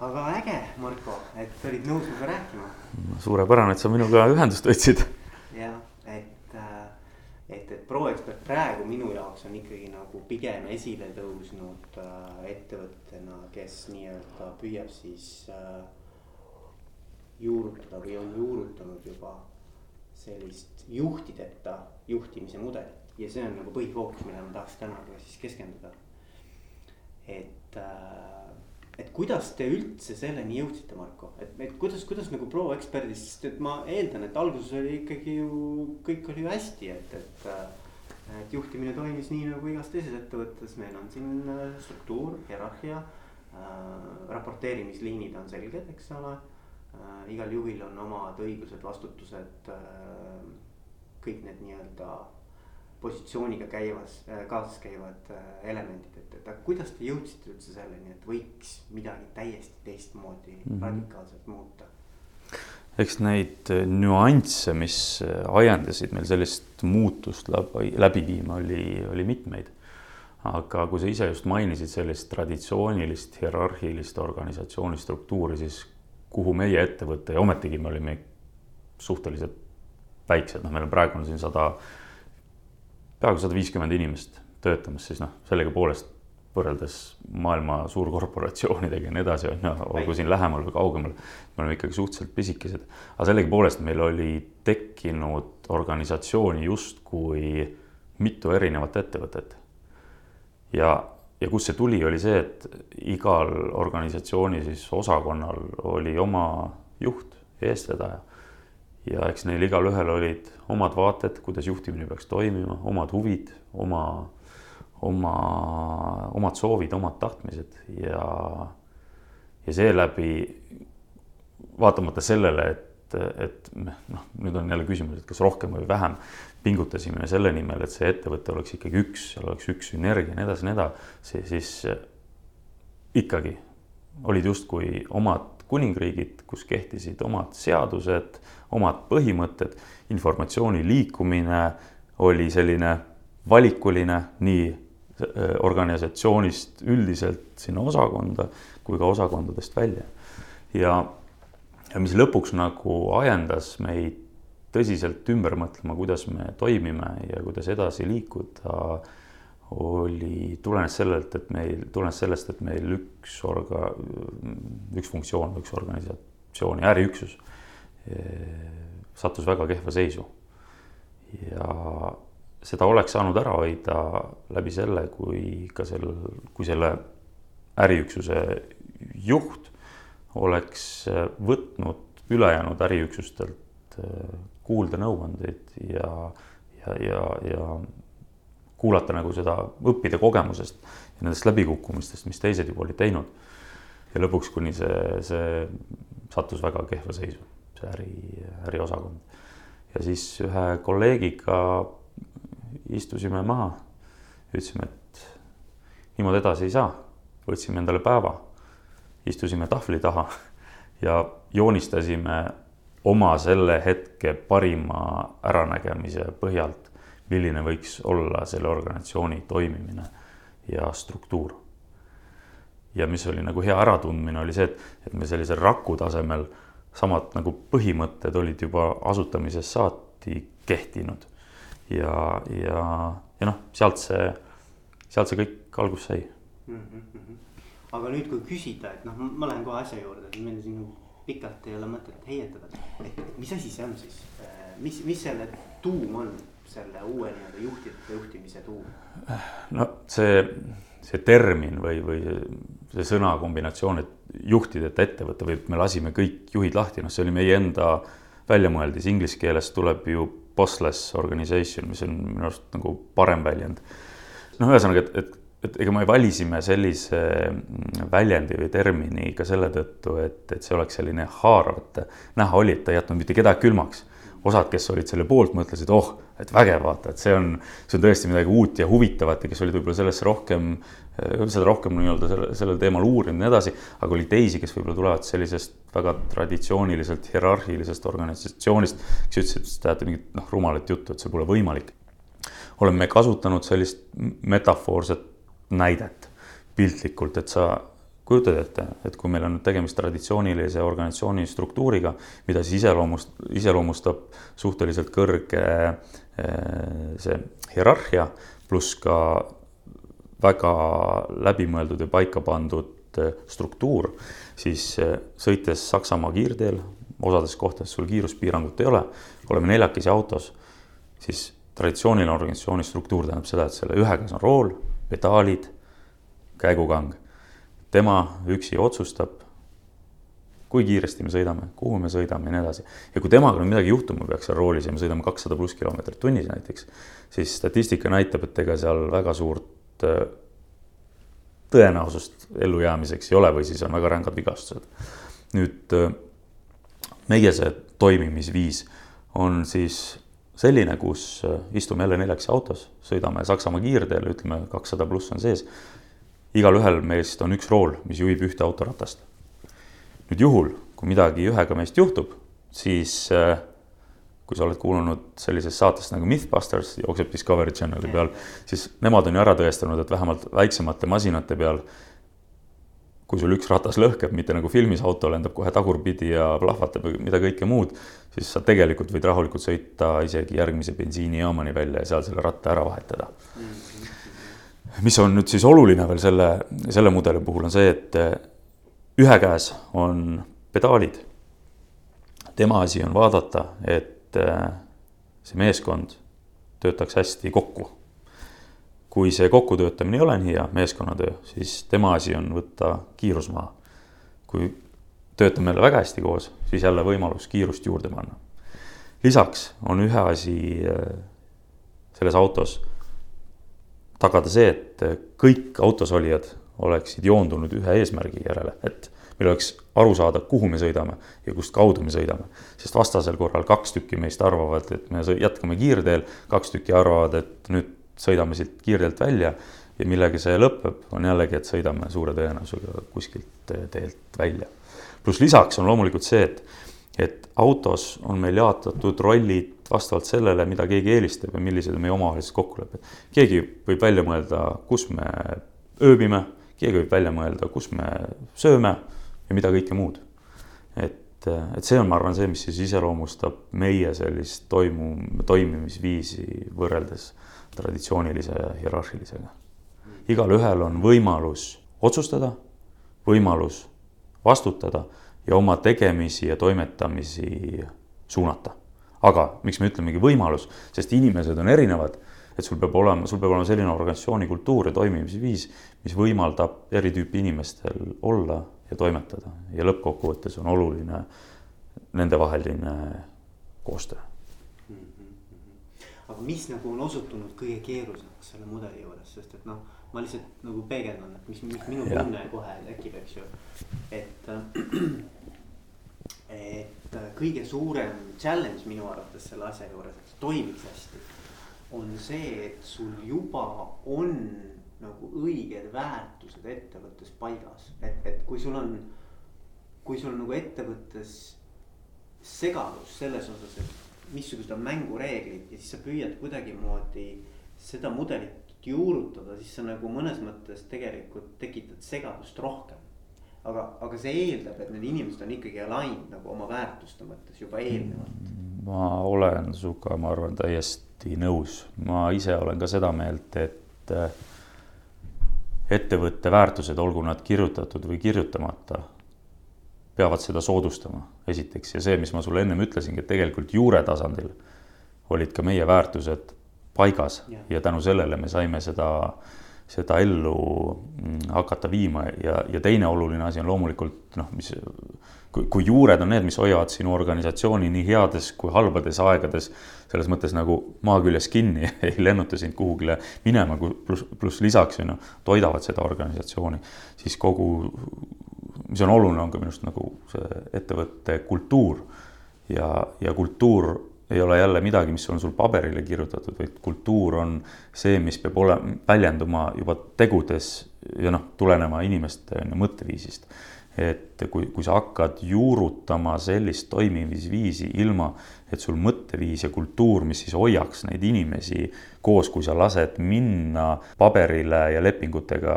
aga äge, Marko, et olid nõus minuga rääkima. suurepärane, et sa minuga ühendust võtsid. jah, et, äh, et, et ProExpert praegu minu jaoks on ikkagi nagu pigem esile tõusnud äh, ettevõttena, kes nii-öelda püüab siis äh, juurutada või on juurutanud juba sellist juhtideta juhtimise mudelit ja see on nagu põhifookus, millele ma tahaks täna ka siis keskenduda. et, äh, et kuidas te üldse selleni jõudsite, Marko, et, et kuidas, kuidas nagu ProExperdist, sest et ma eeldan, et alguses oli ikkagi ju kõik oli ju hästi, et, et. äh, et juhtimine toimis nii nagu igas teises ettevõttes, meil on siin äh, struktuur, hierarhia äh,. raporteerimisliinid on selged, eks ole äh,. igal juhil on omad õigused, vastutused äh,. kõik need nii-öelda positsiooniga käivas, äh, kaasas käivad äh, elemendid, et, et aga kuidas te jõudsite üldse selleni, et võiks midagi täiesti teistmoodi mm -hmm. radikaalselt muuta? eks neid äh, nüansse, mis ajendasid meil sellist muutust läbi, läbi viima, oli, oli mitmeid. aga kui sa ise just mainisid sellist traditsioonilist hierarhilist organisatsiooni struktuuri, siis kuhu meie ettevõte ja ometigi me olime suhteliselt väiksed, noh, meil on praegu on siin sada 100 peaaegu sada viiskümmend inimest töötamas, siis noh, sellega poolest võrreldes maailma suurkorporatsioonidega ja nii edasi, on ju, olgu siin lähemal või kaugemal, me oleme ikkagi suhteliselt pisikesed. aga sellegipoolest meil oli tekkinud organisatsiooni justkui mitu erinevat ettevõtet. ja, ja kust see tuli, oli see, et igal organisatsiooni siis osakonnal oli oma juht, eestvedaja ja eks neil igalühel olid omad vaated, kuidas juhtimine peaks toimima, omad huvid, oma, oma, omad soovid, omad tahtmised ja, ja seeläbi vaatamata sellele, et, et noh, nüüd on jälle küsimus, et kas rohkem või vähem pingutasime selle nimel, et see ettevõte oleks ikkagi üks, seal oleks üks sünergia ja nii edasi nii edasi, siis ikkagi olid justkui omad kuningriigid, kus kehtisid omad seadused, omad põhimõtted, informatsiooni liikumine oli selline valikuline nii äh, organisatsioonist üldiselt sinna osakonda kui ka osakondadest välja. ja, ja mis lõpuks nagu ajendas meid tõsiselt ümber mõtlema, kuidas me toimime ja kuidas edasi liikuda, oli, tulenes sellelt, et meil, tulenes sellest, et meil üks orga, üks funktsioon, üks organisatsiooni äriüksus sattus väga kehva seisu. ja seda oleks saanud ära hoida läbi selle, kui ka sel, kui selle äriüksuse juht oleks võtnud ülejäänud äriüksustelt äh, kuulda nõuandeid ja, ja, ja, ja kuulata nagu seda, õppida kogemusest ja nendest läbikukkumistest, mis teised juba olid teinud. ja lõpuks, kuni see, see sattus väga kehva seisu äri, äriosakond. ja siis ühe kolleegiga istusime maha, ütlesime, et niimoodi edasi ei saa. võtsime endale päeva, istusime tahvli taha ja joonistasime oma selle hetke parima äranägemise põhjalt, milline võiks olla selle organisatsiooni toimimine ja struktuur. ja mis oli nagu hea äratundmine, oli see, et, et me sellisel raku tasemel samad nagu põhimõtted olid juba asutamisest saati kehtinud. ja, ja, ja noh, sealt see, sealt see kõik alguse sai mm. -hmm. aga nüüd, kui küsida, et noh, ma lähen kohe asja juurde, et meil siin pikalt ei ole mõtet heietada, et mis asi see on siis, mis, mis selle tuum on, selle uue nii-öelda juhtide juhtimise tuum? no see, see termin või, või see sõna kombinatsioon, et juhtideta ettevõte või me lasime kõik juhid lahti, noh, see oli meie enda väljamõeldis, inglise keeles tuleb ju bossless organization, mis on minu arust nagu parem väljend. noh, ühesõnaga, et, et, et ega me valisime sellise väljendi või termini ka selle tõttu, et, et see oleks selline haarav, et näha oli, et ta ei jätnud mitte kedagi külmaks osad, kes olid selle poolt, mõtlesid, oh, et vägev, vaata, et see on, see on tõesti midagi uut ja huvitavat ja kes olid võib-olla sellesse rohkem, seda rohkem nii-öelda selle, sellel teemal uurinud ja nii edasi. aga oli teisi, kes võib-olla tulevad sellisest väga traditsiooniliselt hierarhilisest organisatsioonist, kes ütlesid, et te ajate mingit noh, rumalat juttu, et see pole võimalik. oleme kasutanud sellist metafoorset näidet piltlikult, et sa kujutad ette, et kui meil on tegemist traditsioonilise organisatsiooni struktuuriga, mida siis iseloomust, iseloomustab suhteliselt kõrge eh, see hierarhia, pluss ka väga läbimõeldud ja paika pandud eh, struktuur, siis eh, sõites Saksamaa kiirteel, osades kohtades sul kiiruspiirangut ei ole, oleme neljakesi autos, siis traditsiooniline organisatsiooni struktuur tähendab seda, et selle ühe käes on rool, pedaalid, käigukang tema üksi otsustab, kui kiiresti me sõidame, kuhu me sõidame ja nii edasi. ja kui temaga nüüd midagi juhtuma peaks seal roolis ja me sõidame kakssada pluss kilomeetrit tunnis näiteks, siis statistika näitab, et ega seal väga suurt äh, tõenäosust ellujäämiseks ei ole või siis on väga rängad vigastused. nüüd äh, meie see toimimisviis on siis selline, kus äh, istume jälle neljakesi autos, sõidame Saksamaa kiirteel, ütleme kakssada pluss on sees igalühel meist on üks rool, mis juhib ühte autoratast. nüüd juhul, kui midagi ühega meist juhtub, siis äh, kui sa oled kuulanud sellisest saatest nagu Mythbusters, jookseb Discovery Channeli peal, siis nemad on ju ära tõestanud, et vähemalt väiksemate masinate peal kui sul üks ratas lõhkeb, mitte nagu filmis auto lendab kohe tagurpidi ja plahvatab ja mida kõike muud, siis sa tegelikult võid rahulikult sõita isegi järgmise bensiinijaamani välja ja seal selle ratta ära vahetada mm. Mis on nüüd siis oluline veel selle, selle mudeli puhul on see, et eh, ühe käes on pedaalid. tema asi on vaadata, et eh, see meeskond töötaks hästi kokku. kui see kokkutöötamine ei ole nii hea meeskonnatöö, siis tema asi on võtta kiirus maha. kui töötame jälle väga hästi koos, siis jälle võimalus kiirust juurde panna. lisaks on ühe asi eh, selles autos tagada see, et kõik autos olijad oleksid joondunud ühe eesmärgi järele, et meil oleks aru saada, kuhu me sõidame ja kust kaudu me sõidame. sest vastasel korral kaks tükki meist arvavad, et me jätkame kiirteel, kaks tükki arvavad, et nüüd sõidame siit kiirteelt välja ja millega see lõpeb, on jällegi, et sõidame suure tõenäosusega kuskilt teelt välja. pluss lisaks on loomulikult see, et, et autos on meil jaotatud rollid vastavalt sellele, mida keegi eelistab ja millised on meie omavahelised kokkulepped. keegi võib välja mõelda, kus me ööbime, keegi võib välja mõelda, kus me sööme ja mida kõike muud. et, et see on, ma arvan, see, mis siis iseloomustab meie sellist toimu, toimimisviisi võrreldes traditsioonilise hierarhilisega. igalühel on võimalus otsustada, võimalus vastutada ja oma tegemisi ja toimetamisi suunata aga miks me ütlemegi võimalus, sest inimesed on erinevad, et sul peab olema, sul peab olema selline organisatsiooni kultuur ja toimimisviis, mis võimaldab eri tüüpi inimestel olla ja toimetada. Ja lõppkokkuvõttes on oluline nendevaheline koostöö. Mm. -hmm. aga mis nagu on osutunud kõige keerulisemaks selle mudeli juures, sest et noh, ma lihtsalt nagu peegeldan, et mis, mis minu tunne kohe tekib, eks ju, et et äh, kõige suurem challenge minu arvates selle asja juures, et see toimiks hästi. on see, et sul juba on nagu õiged väärtused ettevõttes paigas, et, et kui sul on, kui sul nagu ettevõttes segadus selles osas, et missugused on mängureeglid ja siis sa püüad kuidagimoodi seda mudelit juurutada, siis sa nagu mõnes mõttes tegelikult tekitad segadust rohkem aga, aga see eeldab, et need inimesed on ikkagi aligned nagu oma väärtuste mõttes juba eelnevalt. ma olen sinuga, ma arvan, täiesti nõus, ma ise olen ka seda meelt, et eh, ettevõtte väärtused, olgu nad kirjutatud või kirjutamata, peavad seda soodustama, esiteks, ja see, mis ma sulle ennem ütlesingi, et tegelikult juure tasandil olid ka meie väärtused paigas. Ja, ja tänu sellele me saime seda äh, seda ellu mm, hakata viima. Ja, ja teine oluline asi on loomulikult noh, mis kui, kui juured on need, mis hoiavad sinu organisatsiooni nii heades kui halbades aegades selles mõttes nagu maa küljes kinni ei lennuta sind kuhugile minema, pluss, pluss lisaks on ju, toidavad seda organisatsiooni, siis kogu, mis on oluline, on ka minu arust nagu see ettevõtte kultuur. Ja, ja kultuur ei ole jälle midagi, mis on sul paberile kirjutatud, vaid kultuur on see, mis peab olema, väljenduma juba tegudes ja noh, tulenema inimeste on ju mõtteviisist. et kui, kui sa hakkad juurutama sellist toimimisviisi ilma, et sul mõtteviis ja kultuur, mis siis hoiaks neid inimesi koos, kui sa lased minna paberile ja lepingutega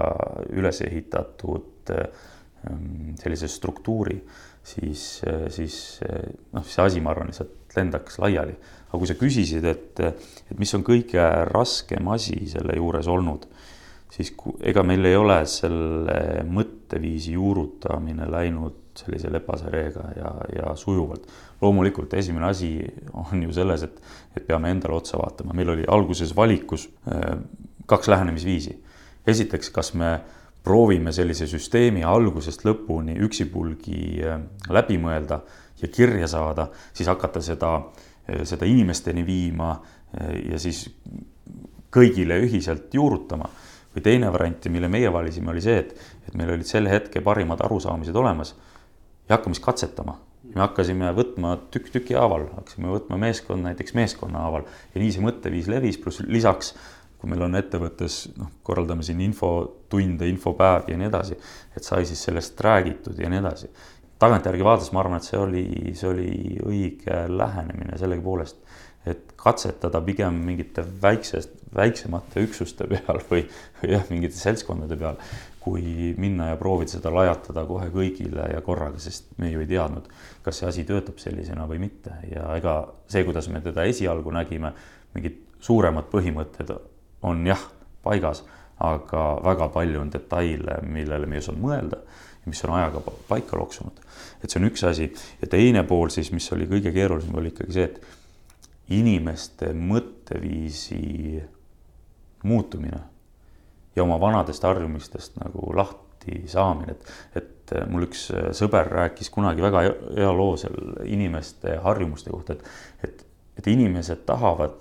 üles ehitatud ähm, sellise struktuuri, siis, siis noh, see asi, ma arvan, lihtsalt lendaks laiali. aga kui sa küsisid, et, et mis on kõige raskem asi selle juures olnud, siis ega meil ei ole selle mõtteviisi juurutamine läinud sellise lepase reega ja, ja sujuvalt. loomulikult esimene asi on ju selles, et, et peame endale otsa vaatama, meil oli alguses valikus äh, kaks lähenemisviisi. esiteks, kas me proovime sellise süsteemi algusest lõpuni üksipulgi äh, läbi mõelda ja kirja saada, siis hakata seda, äh, seda inimesteni viima ja siis kõigile ühiselt juurutama või teine variant, mille meie valisime, oli see, et, et meil olid selle hetke parimad arusaamised olemas ja hakkame siis katsetama. me hakkasime võtma tükk tüki haaval, hakkasime võtma meeskond näiteks meeskonna haaval ja nii see mõtteviis levis, pluss lisaks kui meil on ettevõttes, noh, korraldame siin infotunde, infopäevi ja nii edasi, et sai siis sellest räägitud ja nii edasi. Tagantjärgi vaadates ma arvan, et see oli, see oli õige lähenemine sellegipoolest, et katsetada pigem mingite väiksest, väiksemate üksuste peal või, või jah, mingite seltskondade peal, kui minna ja proovida seda lajatada kohe kõigile ja korraga, sest me ju ei teadnud, kas see asi töötab sellisena või mitte. Ja ega see, kuidas me teda esialgu nägime, mingid suuremad põhimõtted on jah, paigas, aga väga palju on detaile, millele me ei osanud mõelda mis on ajaga paika loksunud. et see on üks asi ja teine pool siis, mis oli kõige keerulisem, oli ikkagi see, et inimeste mõtteviisi muutumine ja oma vanadest harjumistest nagu lahti saamine, et, et mul üks sõber rääkis kunagi väga hea loo seal inimeste harjumuste kohta, et, et, et inimesed tahavad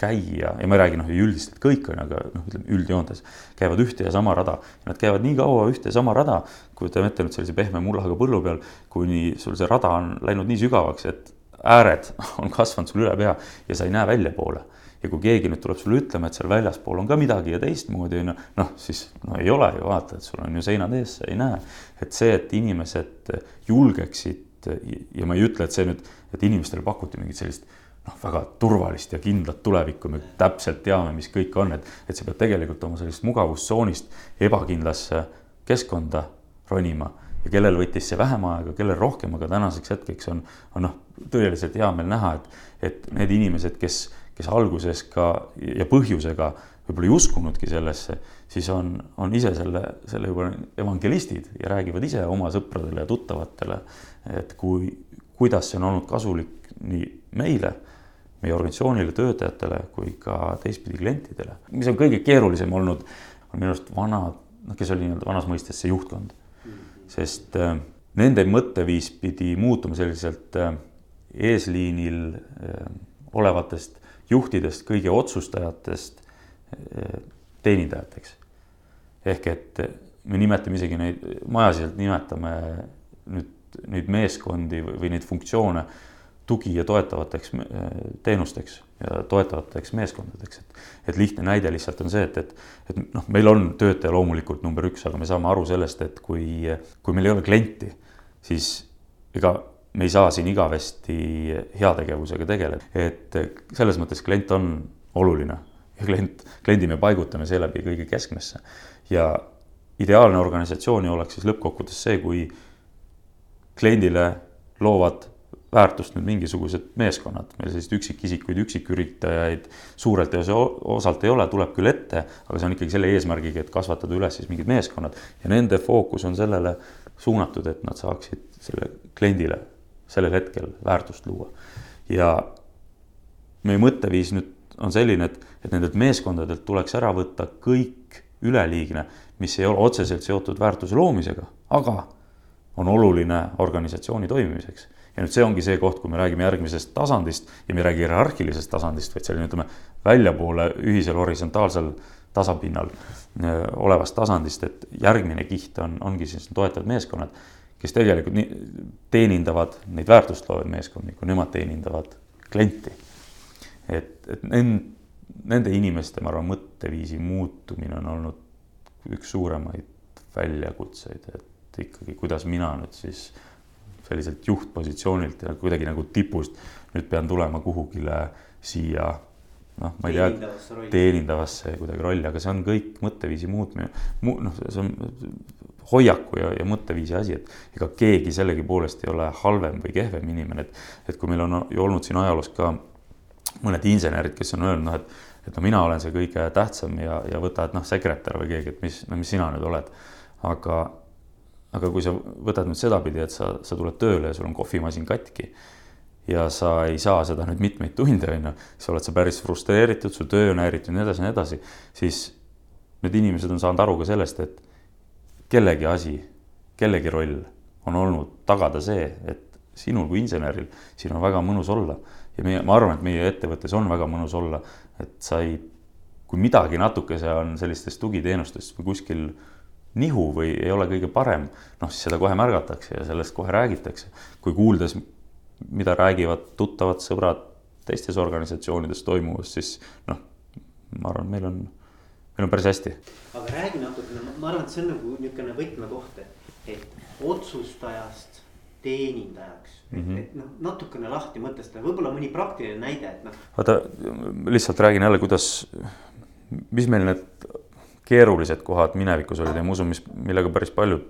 käia ja ma ei räägi noh, üldiselt kõik on, aga noh, ütleme üldjoontes käivad ühte ja sama rada. Nad käivad nii kaua ühte ja sama rada, kujutame ette nüüd sellise pehme mullaga põllu peal, kuni sul see rada on läinud nii sügavaks, et ääred on kasvanud sul üle pea ja sa ei näe väljapoole ja kui keegi nüüd tuleb sulle ütlema, et seal väljaspool on ka midagi ja teistmoodi on ju, noh, siis no ei ole ju vaata, et sul on ju seinad ees, sa ei näe. et see, et inimesed julgeksid ja ma ei ütle, et see nüüd, et inimestele pakuti mingit sellist noh, väga turvalist ja kindlat tulevikku, me täpselt teame, mis kõik on, et, et sa pead tegelikult oma sellisest mugavustsoonist ebakindlasse keskkonda ronima. Ja kellel võttis see vähem aega, kellel rohkem, aga tänaseks hetkeks on, on noh, tõeliselt hea meel näha, et, et need inimesed, kes kes alguses ka ja põhjusega võib-olla ei uskunudki sellesse, siis on, on ise selle, selle juba evangelistid ja räägivad ise oma sõpradele ja tuttavatele, et kui, kuidas see on olnud kasulik nii meile, meie organisatsioonile, töötajatele kui ka teistpidi klientidele. mis on kõige keerulisem olnud, on minu arust vanad, noh, kes oli nii-öelda vanas mõistes see juhtkond. sest äh, nende mõtteviis pidi muutuma selliselt äh, eesliinil äh, olevatest juhtidest, kõigi otsustajatest eh, teenindajateks. ehk et me nimetame isegi neid, majasiselt nimetame nüüd neid meeskondi või, või neid funktsioone tugi ja toetavateks eh, teenusteks ja toetavateks meeskondadeks, et. et lihtne näide lihtsalt on see, et, et, et noh, meil on töötaja loomulikult number üks, aga me saame aru sellest, et kui, kui meil ei ole klienti, siis ega me ei saa siin igavesti heategevusega tegeleda, et selles mõttes klient on oluline ja klient, kliendi me paigutame seeläbi kõige keskmesse. ja ideaalne organisatsioon ju oleks siis lõppkokkuvõttes see, kui kliendile loovad väärtust nüüd mingisugused meeskonnad, meil selliseid üksikisikuid, üksiküritajaid suurelt ja osalt ei ole, tuleb küll ette, aga see on ikkagi selle eesmärgiga, et kasvatada üles siis mingid meeskonnad ja nende fookus on sellele suunatud, et nad saaksid selle kliendile sellel hetkel väärtust luua. ja meie mõtteviis nüüd on selline, et, et nendelt meeskondadelt tuleks ära võtta kõik üleliigne, mis ei ole otseselt seotud väärtuse loomisega, aga on oluline organisatsiooni toimimiseks. Ja nüüd see ongi see koht, kui me räägime järgmisest tasandist ja me ei räägi hierarhilisest tasandist, vaid selline, ütleme, väljapoole ühisel horisontaalsel tasapinnal öö, äh, olevast tasandist, et järgmine kiht on, ongi siis toetavad meeskonnad kes tegelikult nii, teenindavad neid väärtust loovaid meeskondi, kui nemad teenindavad klienti. et, et nend-, nende inimeste, ma arvan, mõtteviisi muutumine on olnud üks suuremaid väljakutseid, et ikkagi, kuidas mina nüüd siis selliselt juhtpositsioonilt ja kuidagi nagu tipust. Nüüd pean tulema kuhugile siia noh, ma ei tea, teenindavasse kuidagi rolli, aga see on kõik mõtteviisi muutmine. Mu,, noh, see on hoiaku ja, ja mõtteviisi asi, et ega keegi sellegipoolest ei ole halvem või kehvem inimene, et, et kui meil on olnud siin ajaloos ka mõned insenerid, kes on öelnud, noh, et, et no mina olen see kõige tähtsam ja, ja võta, et noh, sekretär või keegi, et mis, no mis sina nüüd oled. aga, aga kui sa võtad nüüd sedapidi, et sa, sa tuled tööle ja sul on kohvimasin katki ja sa ei saa seda nüüd mitmeid tunde, on ju, siis oled sa päris frustreeritud, su töö on häiritud ja nii edasi ja nii edasi, siis need inimesed on saanud aru ka sellest, et kellegi asi, kellegi roll on olnud tagada see, et sinul kui inseneril, siin on väga mõnus olla. Ja meie, ma arvan, et meie ettevõttes on väga mõnus olla, et sa ei, kui midagi natukese on sellistest tugiteenustest või kuskil nihu või ei ole kõige parem, noh, siis seda kohe märgatakse ja sellest kohe räägitakse. kui kuuldes mida räägivad tuttavad sõbrad teistes organisatsioonides toimuvast, siis noh, ma arvan, meil on, meil on päris hästi. aga räägi natukene, ma arvan, et see on nagu niisugune võtmekoht, et, et otsustajast teenindajaks mm, -hmm. et noh, natukene lahti mõtestada, võib-olla mõni praktiline näide, et noh. vaata, lihtsalt räägin jälle, kuidas, mis meil need keerulised kohad minevikus olid ja ma usun, mis, millega päris paljud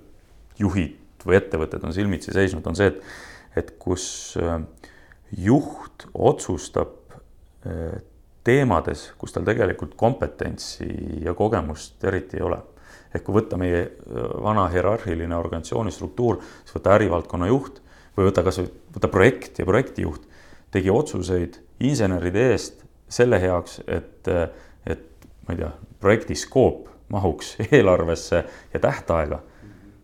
juhid või ettevõtted on silmitsi seisnud, on see, et et kus äh, juht otsustab äh, teemades, kus tal tegelikult kompetentsi ja kogemust eriti ei ole. ehk kui võtta meie äh, vana hierarhiline organisatsiooni struktuur, siis võta ärivaldkonna juht või võta kasvõi, võta projekt ja projektijuht, tegi otsuseid inseneride eest selle heaks, et, et ma ei tea, projekti skoop mahuks eelarvesse ja tähtaega.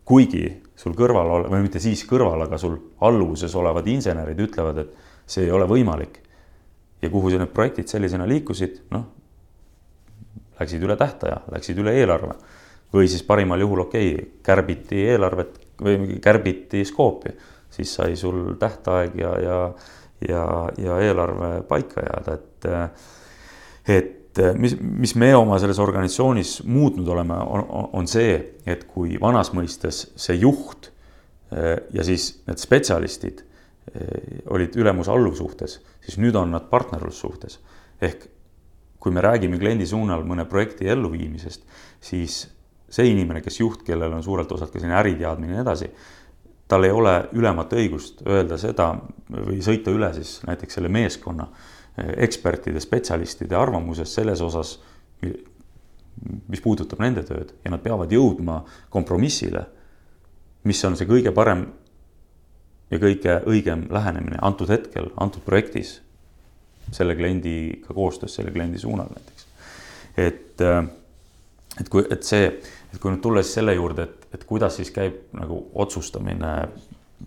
kuigi sul kõrval ole-, või mitte siis kõrval, aga sul alluvuses olevad insenerid ütlevad, et see ei ole võimalik. ja kuhu need projektid sellisena liikusid, noh, läksid üle tähtaja, läksid üle eelarve. või siis parimal juhul okei okay,, kärbiti eelarvet või kärbiti skoopi, siis sai sul tähtaeg ja, ja, ja, ja eelarve paika jääda, et, et mis, mis me oma selles organisatsioonis muutnud oleme, on, on see, et kui vanas mõistes see juht eh, ja siis need spetsialistid eh, olid ülemus-alluv suhtes, siis nüüd on nad partnerlussuhtes. ehk kui me räägime kliendi suunal mõne projekti elluviimisest, siis see inimene, kes juht, kellel on suurelt osalt ka selline äriteadmine ja nii edasi, tal ei ole ülemat õigust öelda seda või sõita üle siis näiteks selle meeskonna ekspertide, spetsialistide arvamusest selles osas, mis puudutab nende tööd ja nad peavad jõudma kompromissile, mis on see kõige parem ja kõige õigem lähenemine antud hetkel, antud projektis, selle kliendiga koostöös, selle kliendi suunal näiteks. et, et kui, et see, et kui nüüd tulla siis selle juurde, et, et kuidas siis käib nagu otsustamine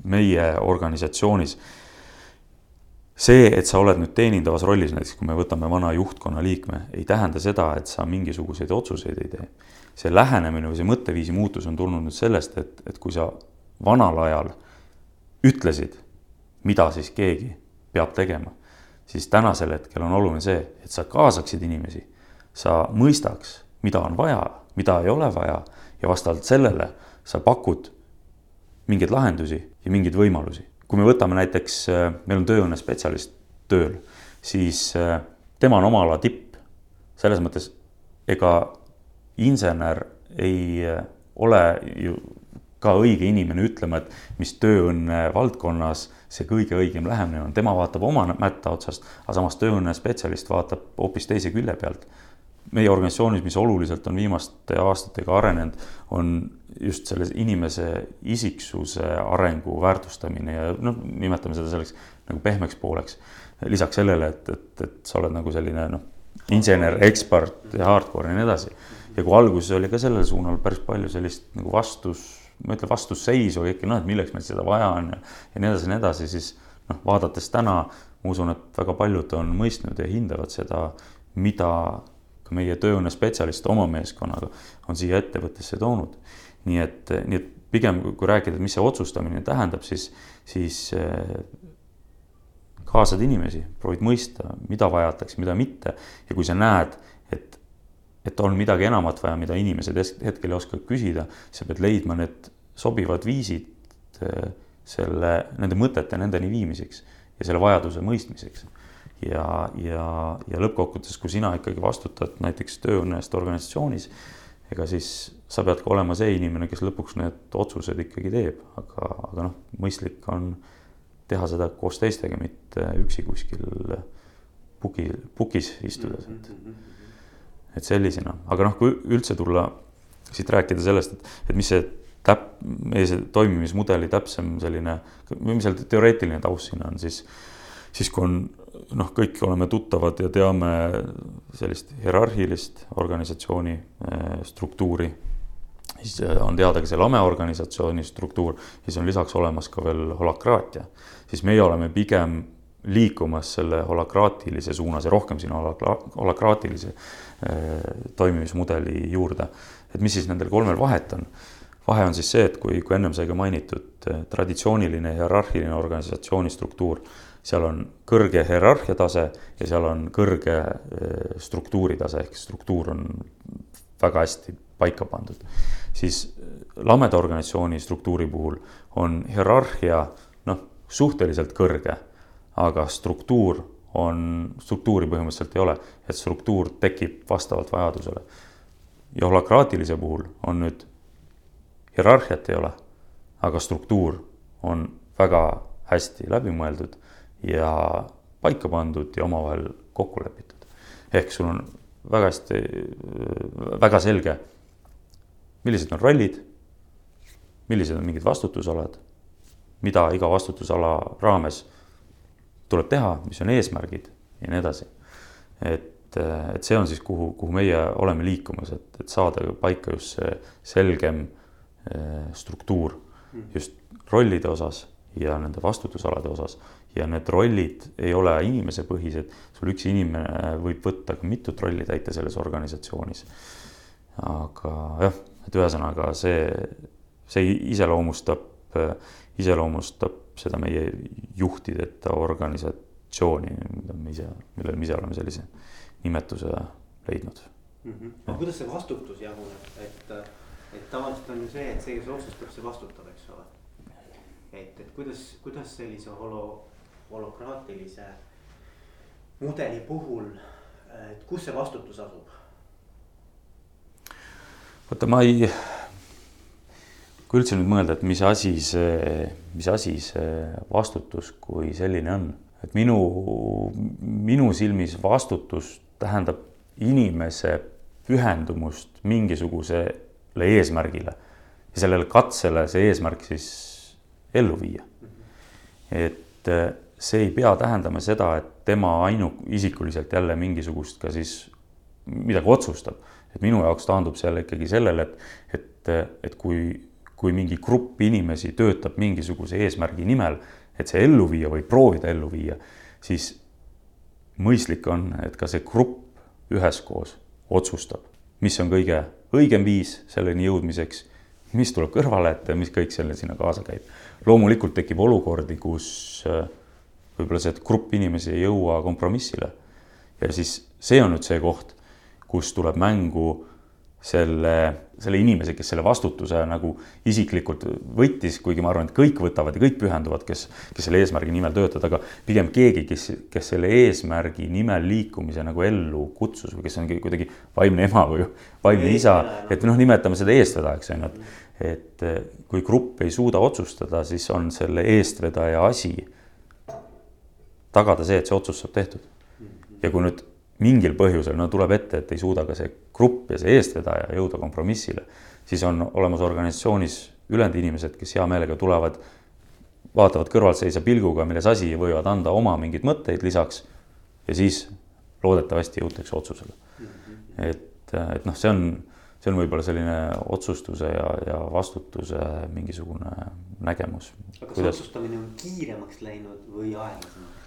meie organisatsioonis see, et sa oled nüüd teenindavas rollis, näiteks kui me võtame vana juhtkonna liikme, ei tähenda seda, et sa mingisuguseid otsuseid ei tee. see lähenemine või see mõtteviisi muutus on tulnud nüüd sellest, et, et kui sa vanal ajal ütlesid, mida siis keegi peab tegema, siis tänasel hetkel on oluline see, et sa kaasaksid inimesi, sa mõistaks, mida on vaja, mida ei ole vaja ja vastavalt sellele sa pakud mingeid lahendusi ja mingeid võimalusi kui me võtame näiteks, äh, meil on tööõnnespetsialist tööl, siis äh, tema on oma ala tipp. selles mõttes, ega insener ei äh, ole ju ka õige inimene ütlema, et mis tööõnne valdkonnas see kõige õigem lähenemine on, tema vaatab oma mätta otsast, aga samas tööõnne spetsialist vaatab hoopis teise külje pealt meie organisatsioonis, mis oluliselt on viimaste aastatega arenenud, on just selle inimese isiksuse arengu väärtustamine ja noh, nimetame seda selleks nagu pehmeks pooleks. lisaks sellele, et, et, et sa oled nagu selline noh, insener, ekspert ja hardcore ja nii edasi. ja kui alguses oli ka sellel suunal päris palju sellist nagu vastus, ma ei ütle vastusseisu, aga ikka noh, et milleks meil seda vaja on ja, ja nii edasi ja nii edasi, siis noh, vaadates täna ma usun, et väga paljud on mõistnud ja hindavad seda, mida ka meie tööõnne spetsialist oma meeskonnaga on siia ettevõttesse toonud. nii et, nii et pigem kui rääkida, mis see otsustamine tähendab, siis, siis eh, kaasad inimesi, proovid mõista, mida vajatakse, mida mitte ja kui sa näed, et, et on midagi enamat vaja, mida inimesed hetkel ei oska küsida, sa pead leidma need sobivad viisid eh, selle, nende mõtete nendeni viimiseks ja selle vajaduse mõistmiseks ja, ja, ja lõppkokkuvõttes, kui sina ikkagi vastutad näiteks tööõnne eest organisatsioonis, ega siis sa pead ka olema see inimene, kes lõpuks need otsused ikkagi teeb, aga, aga noh, mõistlik on teha seda koos teistega, mitte üksi kuskil puki, pukis istudes, et, et sellisena, aga noh, kui üldse tulla siit rääkida sellest, et, et mis see täp-, meie see toimimismudeli täpsem selline, mis seal teoreetiline taust siin on, siis, siis kui on noh, kõik oleme tuttavad ja teame sellist hierarhilist organisatsiooni eh, struktuuri, siis eh, on teada ka see lame organisatsiooni struktuur, siis on lisaks olemas ka veel holakraatia, siis meie oleme pigem liikumas selle holakraatilise suunas ja rohkem sinna holakraatilise eh, toimimismudeli juurde. et mis siis nendel kolmel vahet on? Vahe on siis see, et kui, kui ennem sai ka mainitud traditsiooniline hierarhiline organisatsiooni struktuur, seal on kõrge hierarhia tase ja seal on kõrge struktuuri tase, ehk struktuur on väga hästi paika pandud. siis lameda organisatsiooni struktuuri puhul on hierarhia noh, suhteliselt kõrge, aga struktuur on, struktuuri põhimõtteliselt ei ole, et struktuur tekib vastavalt vajadusele. ja holakraatilise puhul on nüüd hierarhiat ei ole, aga struktuur on väga hästi läbimõeldud ja paika pandud ja omavahel kokku lepitud. ehk sul on väga hästi, väga selge, millised on rollid, millised on mingid vastutusalad, mida iga vastutusala raames tuleb teha, mis on eesmärgid ja nii edasi. et, et see on siis, kuhu, kuhu meie oleme liikumas, et, et saada paika just see selgem Eh, struktuur hmm. just rollide osas ja nende vastutusalade osas ja need rollid ei ole inimesepõhised, sul üks inimene võib võtta ka mitut rolli täita selles organisatsioonis. aga jah, et ühesõnaga see, see iseloomustab, iseloomustab seda meie juhtideta organisatsiooni, mida me ise, millele me ise oleme sellise nimetuse leidnud mm. -hmm. aga kuidas see vastutus jaguneb, et et tavaliselt on ju see, et see, kes otsustab, see vastutab, eks ole. et, et kuidas, kuidas sellise holo, holokraatilise mudeli puhul, et kus see vastutus asub? vaata, ma ei, kui üldse nüüd mõelda, et mis asi see, mis asi see vastutus kui selline on, et minu, minu silmis vastutus tähendab inimese pühendumust mingisuguse eesmärgile ja sellele katsele see eesmärk siis ellu viia. et äh, see ei pea tähendama seda, et tema ainuisikuliselt jälle mingisugust ka siis midagi otsustab. et minu jaoks taandub seal ikkagi sellele, et, et, et kui, kui mingi grupp inimesi töötab mingisuguse eesmärgi nimel, et see ellu viia või proovida ellu viia, siis mõistlik on, et ka see grupp üheskoos otsustab, mis on kõige õigem viis selleni jõudmiseks, mis tuleb kõrvale ette, mis kõik selle sinna kaasa käib. loomulikult tekib olukordi, kus äh, võib-olla see grupp inimesi ei jõua kompromissile. ja siis see on nüüd see koht, kus tuleb mängu selle, selle inimese, kes selle vastutuse nagu isiklikult võttis, kuigi ma arvan, et kõik võtavad ja kõik pühenduvad, kes, kes selle eesmärgi nimel töötavad, aga pigem keegi, kes, kes selle eesmärgi nimel liikumise nagu ellu kutsus või kes on kuidagi vaimne ema või vaimne isa, et noh, nimetame seda eestvedajaks, on ju, et et kui grupp ei suuda otsustada, siis on selle eestvedaja asi tagada see, et see otsus saab tehtud. ja kui nüüd mingil põhjusel no tuleb ette, et ei suuda ka see grupp ja see eestvedaja jõuda kompromissile, siis on olemas organisatsioonis ülejäänud inimesed, kes hea meelega tulevad, vaatavad kõrvaltseisva pilguga, milles asi, võivad anda oma mingeid mõtteid lisaks ja siis loodetavasti jõutakse otsusele. et, et noh, see on, see on võib-olla selline otsustuse ja, ja vastutuse mingisugune nägemus. aga kas Kuidas... otsustamine on kiiremaks läinud või aeglasemaks?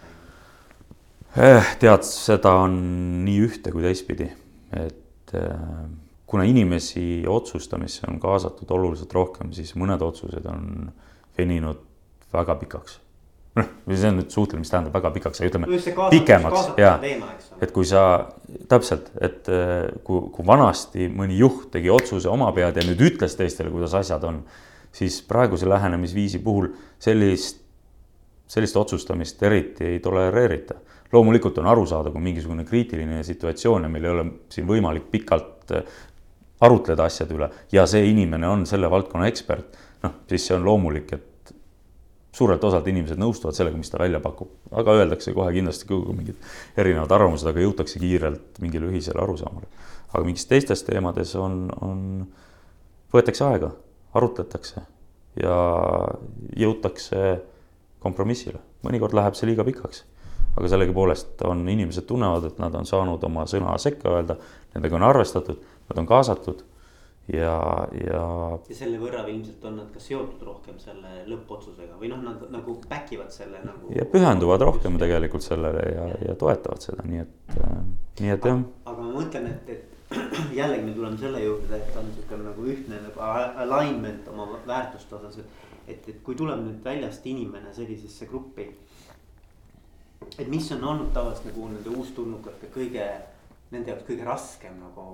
Eh, tead, seda on nii ühte kui teistpidi, et eh, kuna inimesi otsustamisse on kaasatud oluliselt rohkem, siis mõned otsused on veninud väga pikaks. noh, see on nüüd suhteliselt, mis tähendab väga pikaks, ütleme pikemaks ja, et kui sa täpselt, et eh, kui, kui vanasti mõni juht tegi otsuse oma pead ja nüüd ütles teistele, kuidas asjad on, siis praeguse lähenemisviisi puhul sellist sellist otsustamist eriti ei tolereerita. Loomulikult on aru saada, kui mingisugune kriitiline situatsioon ja meil ei ole siin võimalik pikalt äh, arutleda asjade üle ja see inimene on selle valdkonna ekspert, noh, siis see on loomulik, et suurelt osalt inimesed nõustuvad sellega, mis ta välja pakub, aga öeldakse kohe kindlasti ka mingid erinevad arvamused, aga jõutakse kiirelt mingile ühisele arusaamale. aga mingis teistes teemades on, on, võetakse aega, arutletakse ja jõutakse kompromissile, mõnikord läheb see liiga pikaks. Aga sellegipoolest on, inimesed tunnevad, et nad on saanud oma sõna sekka öelda, nendega on arvestatud, nad on kaasatud ja, ja. ja selle võrra ilmselt on nad ka seotud rohkem selle lõppotsusega või noh, nad nagu back ivad selle nagu. ja pühenduvad rohkem tegelikult sellele ja, ja toetavad seda, nii et äh,, nii et jah. aga ma mõtlen, et, et jällegi me tuleme selle juurde, et on niisugune nagu ühtne nagu alignment oma väärtuste osas, et. et, et kui tuleb nüüd väljast inimene sellisesse gruppi. Et mis on olnud tavaliselt nagu nende uustulnukate kõige, nende jaoks kõige raskem nagu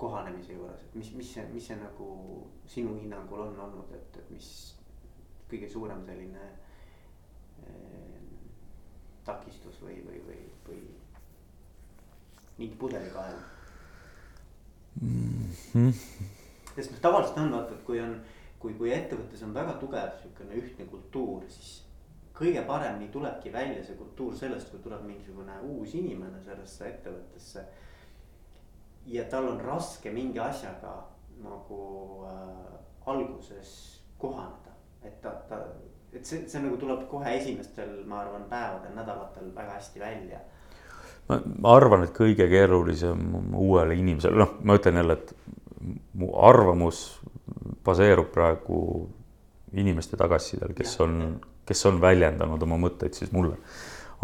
kohanemise juures, et mis, mis see, mis see nagu sinu hinnangul on olnud, et, et mis kõige suurem selline eh, takistus või, või, või, või mingi pudelikael mm? -hmm. sest noh, tavaliselt on vaata, et kui on, kui, kui ettevõttes on väga tugev sihukene ühtne kultuur, siis kõige paremini tulebki välja see kultuur sellest, kui tuleb mingisugune uus inimene sellesse ettevõttesse. Ja tal on raske mingi asjaga nagu äh, alguses kohaneda, et ta, ta, et see, see nagu tuleb kohe esimestel, ma arvan, päevadel, nädalatel väga hästi välja. ma arvan, et kõige keerulisem uuele inimesele, noh, ma ütlen jälle, et mu arvamus baseerub praegu inimeste tagasisidel, kes ja, on, kes on väljendanud oma mõtteid siis mulle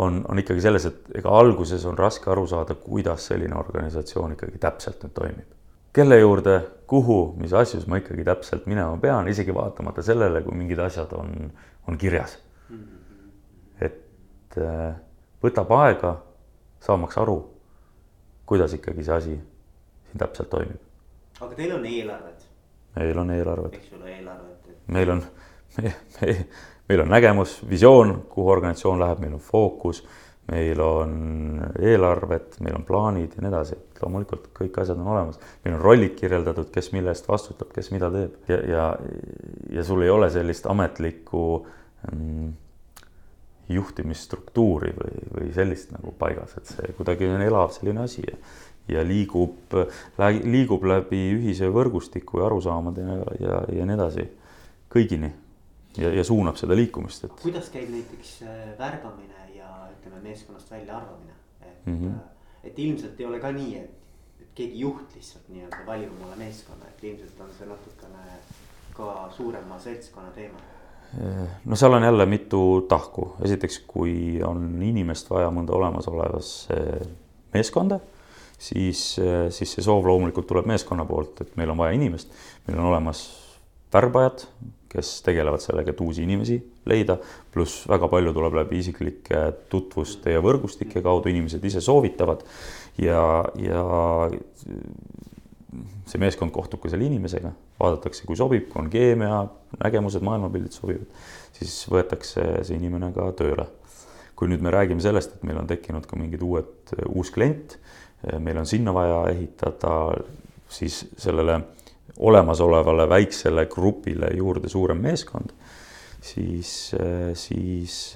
on, on ikkagi selles, et ega alguses on raske aru saada, kuidas selline organisatsioon ikkagi täpselt nüüd toimib. kelle juurde, kuhu, mis asjus ma ikkagi täpselt minema pean, isegi vaatamata sellele, kui mingid asjad on, on kirjas. et äh, võtab aega saamaks aru, kuidas ikkagi see asi siin täpselt toimib. aga teil on eelarved? meil on eelarved. eks ole, eelarved meil on, me, me, meil on nägemus, visioon, kuhu organisatsioon läheb, meil on fookus, meil on eelarved, meil on plaanid ja nii edasi, et loomulikult kõik asjad on olemas. meil on rollid kirjeldatud, kes mille eest vastutab, kes mida teeb. Ja, ja, ja sul ei ole sellist ametlikku mm, juhtimisstruktuuri või, või sellist nagu paigas, et see kuidagi on elav selline asi. Ja, ja liigub, liigub läbi ühise võrgustiku ja arusaamade ja, ja, ja nii edasi kõigini ja, ja suunab seda liikumist, et. kuidas käib näiteks äh, värbamine ja ütleme, meeskonnast väljaarvamine, et mm, -hmm. et ilmselt ei ole ka nii, et, et keegi juht lihtsalt nii-öelda valib omale meeskonna, et ilmselt on see natukene ka suurema seltskonna teema äh, no seal on jälle mitu tahku, esiteks, kui on inimest vaja mõnda olemasolevasse meeskonda, siis, siis see soov loomulikult tuleb meeskonna poolt, et meil on vaja inimest, meil on olemas värbajad, kes tegelevad sellega, et uusi inimesi leida, pluss väga palju tuleb läbi isiklike tutvuste ja võrgustike kaudu, inimesed ise soovitavad ja, ja see meeskond kohtub ka selle inimesega, vaadatakse, kui sobib, kui on keemia, nägemused, maailmapildid sobivad, siis võetakse see inimene ka tööle. kui nüüd me räägime sellest, et meil on tekkinud ka mingid uued, uus klient, meil on sinna vaja ehitada siis sellele olemasolevale väiksele grupile juurde suurem meeskond, siis, siis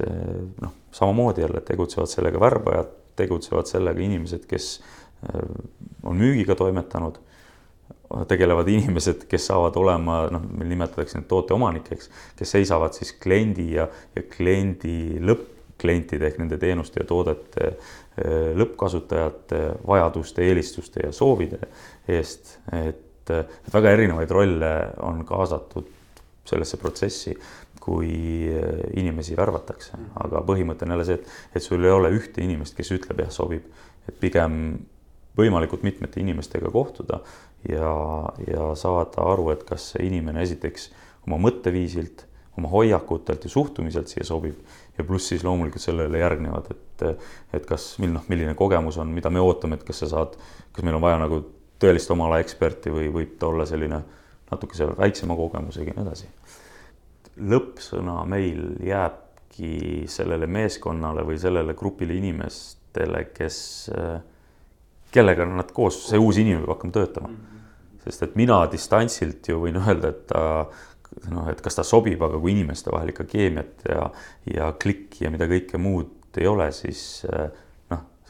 noh, samamoodi jälle tegutsevad sellega värbajad, tegutsevad sellega inimesed, kes äh, on müügiga toimetanud, tegelevad inimesed, kes saavad olema, noh, meil nimetatakse neid tooteomanikeks, kes seisavad siis kliendi ja, ja kliendi lõppklientide ehk nende teenuste ja toodete lõppkasutajate vajaduste, eelistuste ja soovide eest, et et, et väga erinevaid rolle on kaasatud sellesse protsessi, kui inimesi värvatakse, aga põhimõte on jälle see, et, et sul ei ole ühte inimest, kes ütleb jah, sobib, et pigem võimalikult mitmete inimestega kohtuda ja, ja saada aru, et kas see inimene esiteks oma mõtteviisilt, oma hoiakutelt ja suhtumiselt siia sobib ja pluss siis loomulikult sellele järgnevad, et, et kas, noh, milline kogemus on, mida me ootame, et kas sa saad, kas meil on vaja nagu tõelist oma ala eksperti või võib ta olla selline natukese väiksema kogemusega ja nii edasi. lõppsõna meil jääb annabki sellele meeskonnale või sellele grupile inimestele, kes, kellega nad koos, see uus inimene peab hakkama töötama. sest et mina distantsilt ju võin öelda, et ta noh, et kas ta sobib, aga kui inimeste vahel ikka keemiat ja, ja klikki ja mida kõike muud ei ole, siis noh,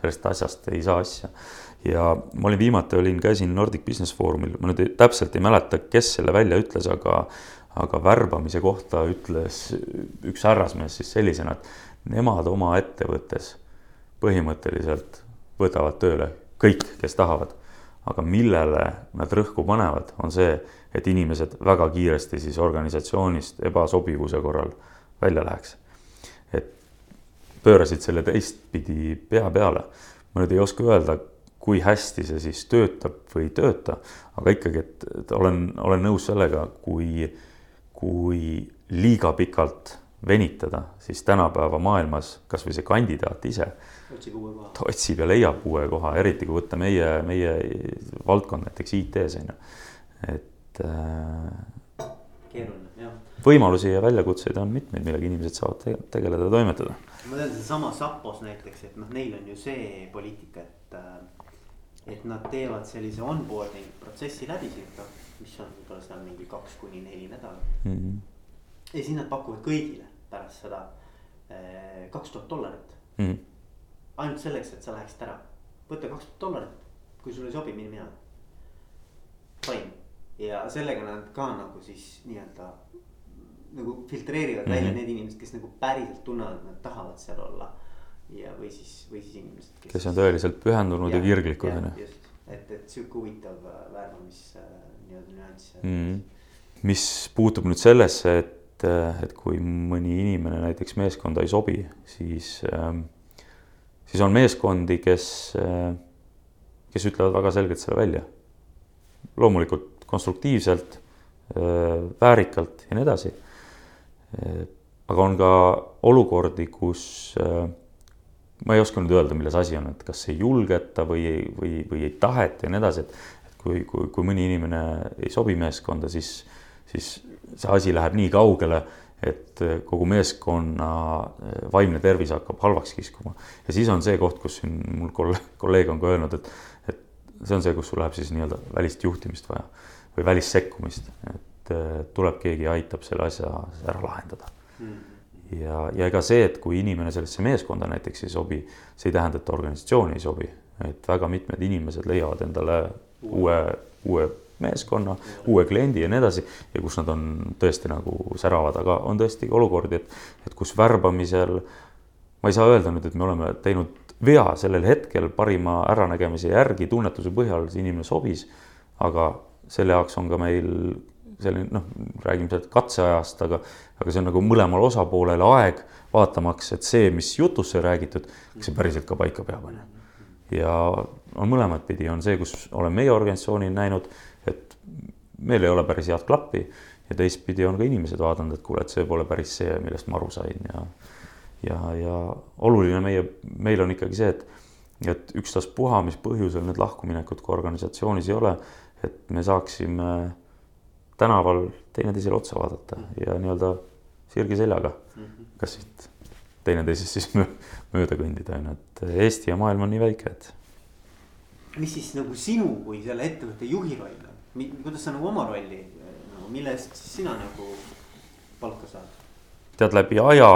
sellest asjast ei saa asja ja ma olin viimati olin, käisin Nordic Business Forumil, ma nüüd ei, täpselt ei mäleta, kes selle välja ütles, aga aga värbamise kohta ütles üks härrasmees siis sellisena, et nemad oma ettevõttes põhimõtteliselt võtavad tööle kõik, kes tahavad. aga millele nad rõhku panevad, on see, et inimesed väga kiiresti siis organisatsioonist ebasobivuse korral välja läheks. et pöörasid selle teistpidi pea peale. ma nüüd ei oska öelda, kui hästi see siis töötab või ei tööta, aga ikkagi, et, et olen, olen nõus sellega, kui, kui liiga pikalt venitada, siis tänapäeva maailmas kasvõi see kandidaat ise otsib uue koha. otsib ja leiab uue koha, eriti kui võtta meie, meie valdkond näiteks IT-s on ju, et äh,. keeruline, jah. Võimalusi ja väljakutseid on mitmeid, millega inimesed saavad te tegeleda ja toimetada. ma tean sedasama Sapos näiteks, et noh, neil on ju see poliitika, et äh, et nad teevad sellise onboarding protsessi läbi sihuke, mis on võib-olla seal mingi kaks kuni neli nädalat mm. -hmm. ja siis nad pakuvad kõigile pärast seda eh, kaks tuhat dollarit mm. -hmm. ainult selleks, et sa läheksid ära, võta kaks tuhat dollarit, kui sulle ei sobi, mine minema. Fine ja sellega nad ka nagu siis nii-öelda nagu filtreerivad mm -hmm. välja need inimesed, kes nagu päriselt tunnevad, et nad tahavad seal olla ja, või siis, või siis inimesed. kes on tõeliselt pühendunud ja, ja kirglikud on ju. just, et, et sihuke huvitav äh, värvamis äh, nii-öelda nüanss mm.. mis puutub nüüd sellesse, et, äh, et kui mõni inimene näiteks meeskonda ei sobi, siis ähm,, siis on meeskondi, kes äh,, kes ütlevad väga selgelt selle välja. loomulikult konstruktiivselt äh,, väärikalt ja nii edasi. Aga on ka olukordi, kus äh, ma ei oska nüüd öelda, milles asi on, et kas ei julgeta või, või, või ei taheta ja nii edasi, et kui, kui, kui mõni inimene ei sobi meeskonda, siis, siis see asi läheb nii kaugele, et kogu meeskonna vaimne tervis hakkab halvaks kiskuma. ja siis on see koht, kus siin mul kolleeg on ka öelnud, et, et see on see, kus sul läheb siis nii-öelda välist juhtimist vaja või välissekkumist, et tuleb keegi aitab selle asja ära lahendada. Mm ja, ja ega see, et kui inimene sellesse meeskonda näiteks ei sobi, see ei tähenda, et organisatsiooni ei sobi, et väga mitmed inimesed leiavad endale uue, uue meeskonna, uue kliendi ja nii edasi. Ja kus nad on tõesti nagu säravad, aga on tõesti olukordi, et, et kus värbamisel ma ei saa öelda nüüd, et me oleme teinud vea sellel hetkel parima äranägemise järgi, tunnetuse põhjal see inimene sobis, aga selle jaoks on ka meil selline noh, räägime sealt katseajast, aga, aga see on nagu mõlemale osapoolele aeg vaatamaks, et see, mis jutus sai räägitud, kas see päriselt ka paika peab, on ju. ja on mõlemat pidi, on see, kus olen meie organisatsioonil näinud, et meil ei ole päris head klappi ja teistpidi on ka inimesed vaadanud, et kuule, et see pole päris see, millest ma aru sain ja ja, ja oluline meie, meil on ikkagi see, et, et ükstaspuha, mis põhjusel need lahkuminekud ka organisatsioonis ei ole, et me saaksime tänaval teineteisele otsa vaadata ja nii-öelda sirgi seljaga, kas siit teineteisest siis mööda kõndida, on ju, et Eesti ja maailm on nii väike, et. mis siis nagu sinu kui selle ettevõtte juhi roll on, kuidas sa nagu oma rolli nagu, mille eest sina nagu palka saad? tead, läbi aja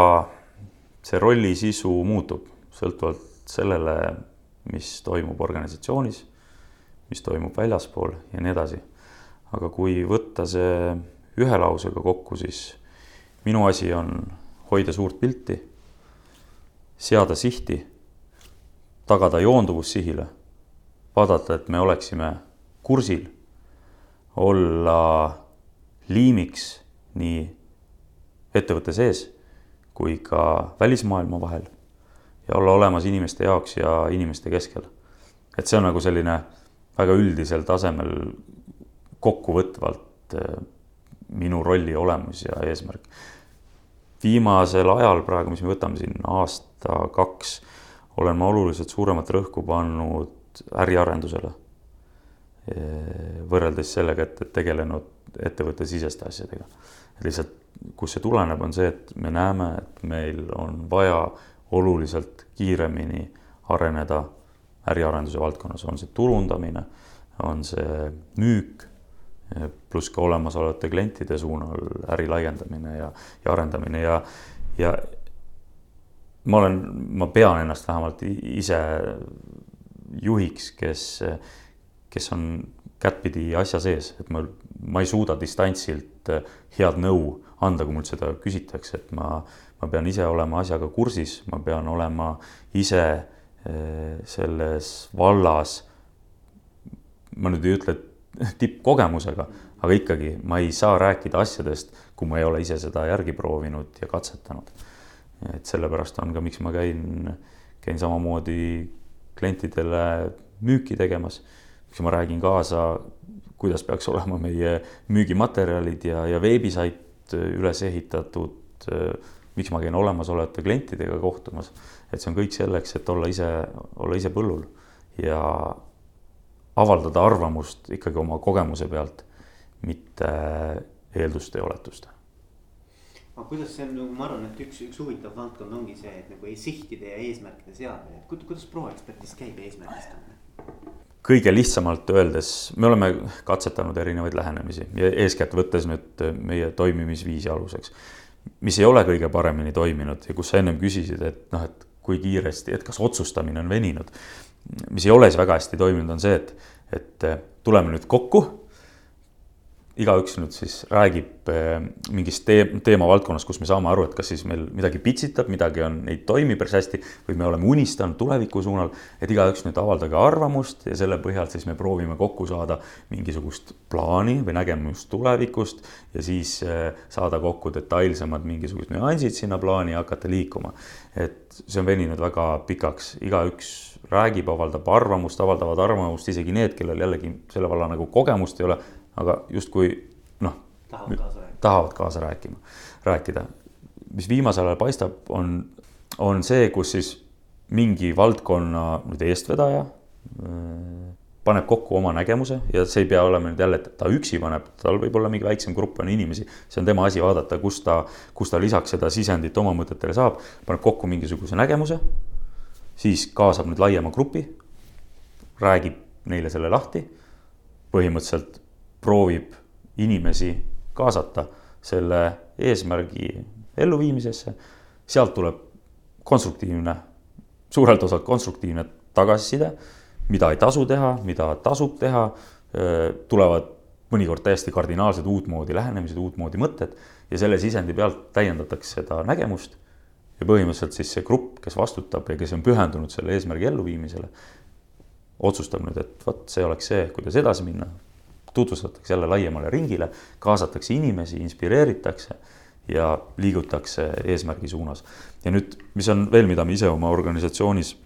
see rolli sisu muutub sõltuvalt sellele, mis toimub organisatsioonis, mis toimub väljaspool ja nii edasi aga kui võtta see ühe lausega kokku, siis minu asi on hoida suurt pilti, seada sihti, tagada joonduvus sihile, vaadata, et me oleksime kursil, olla liimiks nii ettevõtte sees kui ka välismaailma vahel ja olla olemas inimeste jaoks ja inimeste keskel. et see on nagu selline väga üldisel tasemel kokkuvõtvalt eh, minu rolli olemus ja eesmärk. viimasel ajal praegu, mis me võtame siin aasta-kaks, olen ma oluliselt suuremat rõhku pannud äriarendusele. Eh, võrreldes sellega, et, tegelenud ettevõtte siseste asjadega. lihtsalt, kust see tuleneb, on see, et me näeme, et meil on vaja oluliselt kiiremini areneda äriarenduse valdkonnas, on see turundamine, on see müük, pluss ka olemasolevate klientide suunal äri laiendamine ja, ja arendamine ja, ja ma olen, ma pean ennast vähemalt ise juhiks, kes, kes on kättpidi asja sees, et ma, ma ei suuda distantsilt head nõu anda, kui mult seda küsitakse, et ma, ma pean ise olema asjaga kursis, ma pean olema ise eh, selles vallas. ma nüüd ei ütle tippkogemusega, aga ikkagi ma ei saa rääkida asjadest, kui ma ei ole ise seda järgi proovinud ja katsetanud. Et sellepärast on ka, miks ma käin, käin samamoodi klientidele müüki tegemas, miks ma räägin kaasa, kuidas peaks olema meie müügimaterjalid ja, ja veebisait üles ehitatud, miks ma käin olemasolevate klientidega kohtumas, et see on kõik selleks, et olla ise, olla ise põllul ja avaldada arvamust ikkagi oma kogemuse pealt, mitte eelduste ja oletuste aga kuidas see on nagu ma arvan, et üks, üks huvitav valdkond ongi see, et nagu sihtide ja eesmärkide seadmine, et kuidas proekspertis käib eesmärgistamine? kõige lihtsamalt öeldes, me oleme katsetanud erinevaid lähenemisi ja eeskätt võttes nüüd meie toimimisviisi aluseks. mis ei ole kõige paremini toiminud ja kus sa ennem küsisid, et noh, et kui kiiresti, et kas otsustamine on veninud. Mis ei ole siis väga hästi toiminud, on see, et, et tuleme nüüd kokku igaüks nüüd siis räägib eh, mingist tee, teemavaldkonnast, kus me saame aru, et kas siis meil midagi pitsitab, midagi on, ei toimi päris hästi või me oleme unistanud tuleviku suunal. et igaüks nüüd avaldage arvamust ja selle põhjal siis me proovime kokku saada mingisugust plaani või nägemust tulevikust ja siis eh, saada kokku detailsemad mingisugused nüansid sinna plaani ja hakata liikuma. et see on veninud väga pikaks, igaüks räägib, avaldab arvamust, avaldavad arvamust isegi need, kellel jällegi selle valla nagu kogemust ei ole aga justkui noh, tahavad kaasa rääkima, rääkida. mis viimasel ajal paistab, on, on see, kus siis mingi valdkonna nüüd eestvedaja äh, paneb kokku oma nägemuse ja see ei pea olema nüüd jälle, et ta üksi paneb, tal võib olla mingi väiksem grupp on inimesi, see on tema asi vaadata, kus ta, kus ta lisaks seda sisendit oma mõtetele saab, paneb kokku mingisuguse nägemuse, siis kaasab nüüd laiema grupi, räägib neile selle lahti, põhimõtteliselt proovib inimesi kaasata selle eesmärgi elluviimisesse. sealt tuleb konstruktiivne, suurelt osalt konstruktiivne tagasiside, mida ei tasu teha, mida tasub teha. tulevad mõnikord täiesti kardinaalsed uutmoodi lähenemised, uutmoodi mõtted ja selle sisendi pealt täiendatakse seda nägemust. Ja põhimõtteliselt siis see grupp, kes vastutab ja kes on pühendunud selle eesmärgi elluviimisele, otsustab nüüd, et vot see oleks see, kuidas edasi minna tutvustatakse jälle laiemale ringile, kaasatakse inimesi, inspireeritakse ja liigutakse eesmärgi suunas. ja nüüd, mis on veel, mida me ise oma organisatsioonis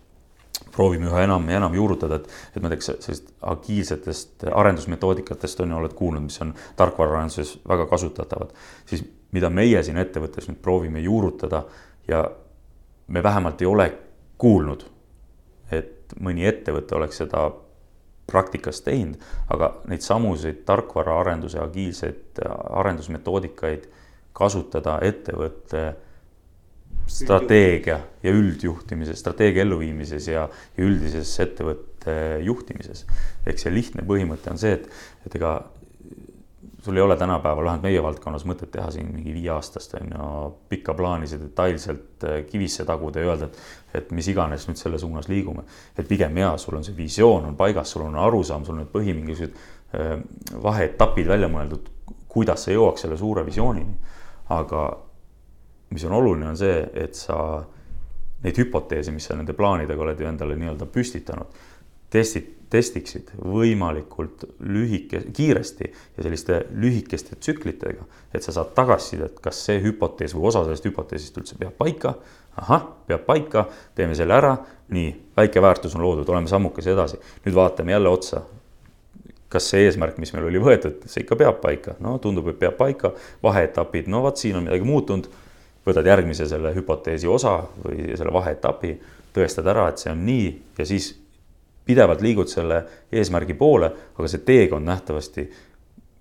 proovime üha enam ja enam juurutada, et, et näiteks sellist agiilsetest arendusmetoodikatest on ju, oled kuulnud, mis on tarkvaraarenduses väga kasutatavad, siis mida meie siin ettevõttes nüüd proovime juurutada ja me vähemalt ei ole kuulnud, et mõni ettevõte oleks seda praktikas teinud, aga neid samuseid tarkvaraarenduse agiilseid arendusmetoodikaid kasutada ettevõtte strateegia ja üldjuhtimises, strateegia elluviimises ja, ja üldises ettevõtte juhtimises. ehk see lihtne põhimõte on see, et, et ega sul ei ole tänapäeval, vähemalt meie valdkonnas mõtet teha siin mingi viieaastast on ju pikka plaani, see detailselt äh, kivisse taguda ja öelda, et, et mis iganes nüüd selle suunas liigume. et pigem jaa, sul on see visioon on paigas, sul on arusaam, sul on need põhi mingisugused äh, vaheetapid välja mõeldud, kuidas sa jõuaks selle suure visioonini. aga mis on oluline, on see, et sa neid hüpoteese, mis sa nende plaanidega oled ju endale nii-öelda püstitanud, testid testiksid võimalikult lühike, kiiresti ja selliste lühikeste tsüklitega, et sa saad tagasisidet, kas see hüpotees või osa sellest hüpoteesist üldse peab paika. ahah, peab paika, teeme selle ära, nii, väike väärtus on loodud, oleme sammukese edasi, nüüd vaatame jälle otsa. kas see eesmärk, mis meil oli võetud, see ikka peab paika, no tundub, et peab paika, vaheetapid, no vot, siin on midagi muutunud. võtad järgmise selle hüpoteesi osa või selle vaheetapi, tõestad ära, et see on nii ja siis pidevalt liigud selle eesmärgi poole, aga see teekond nähtavasti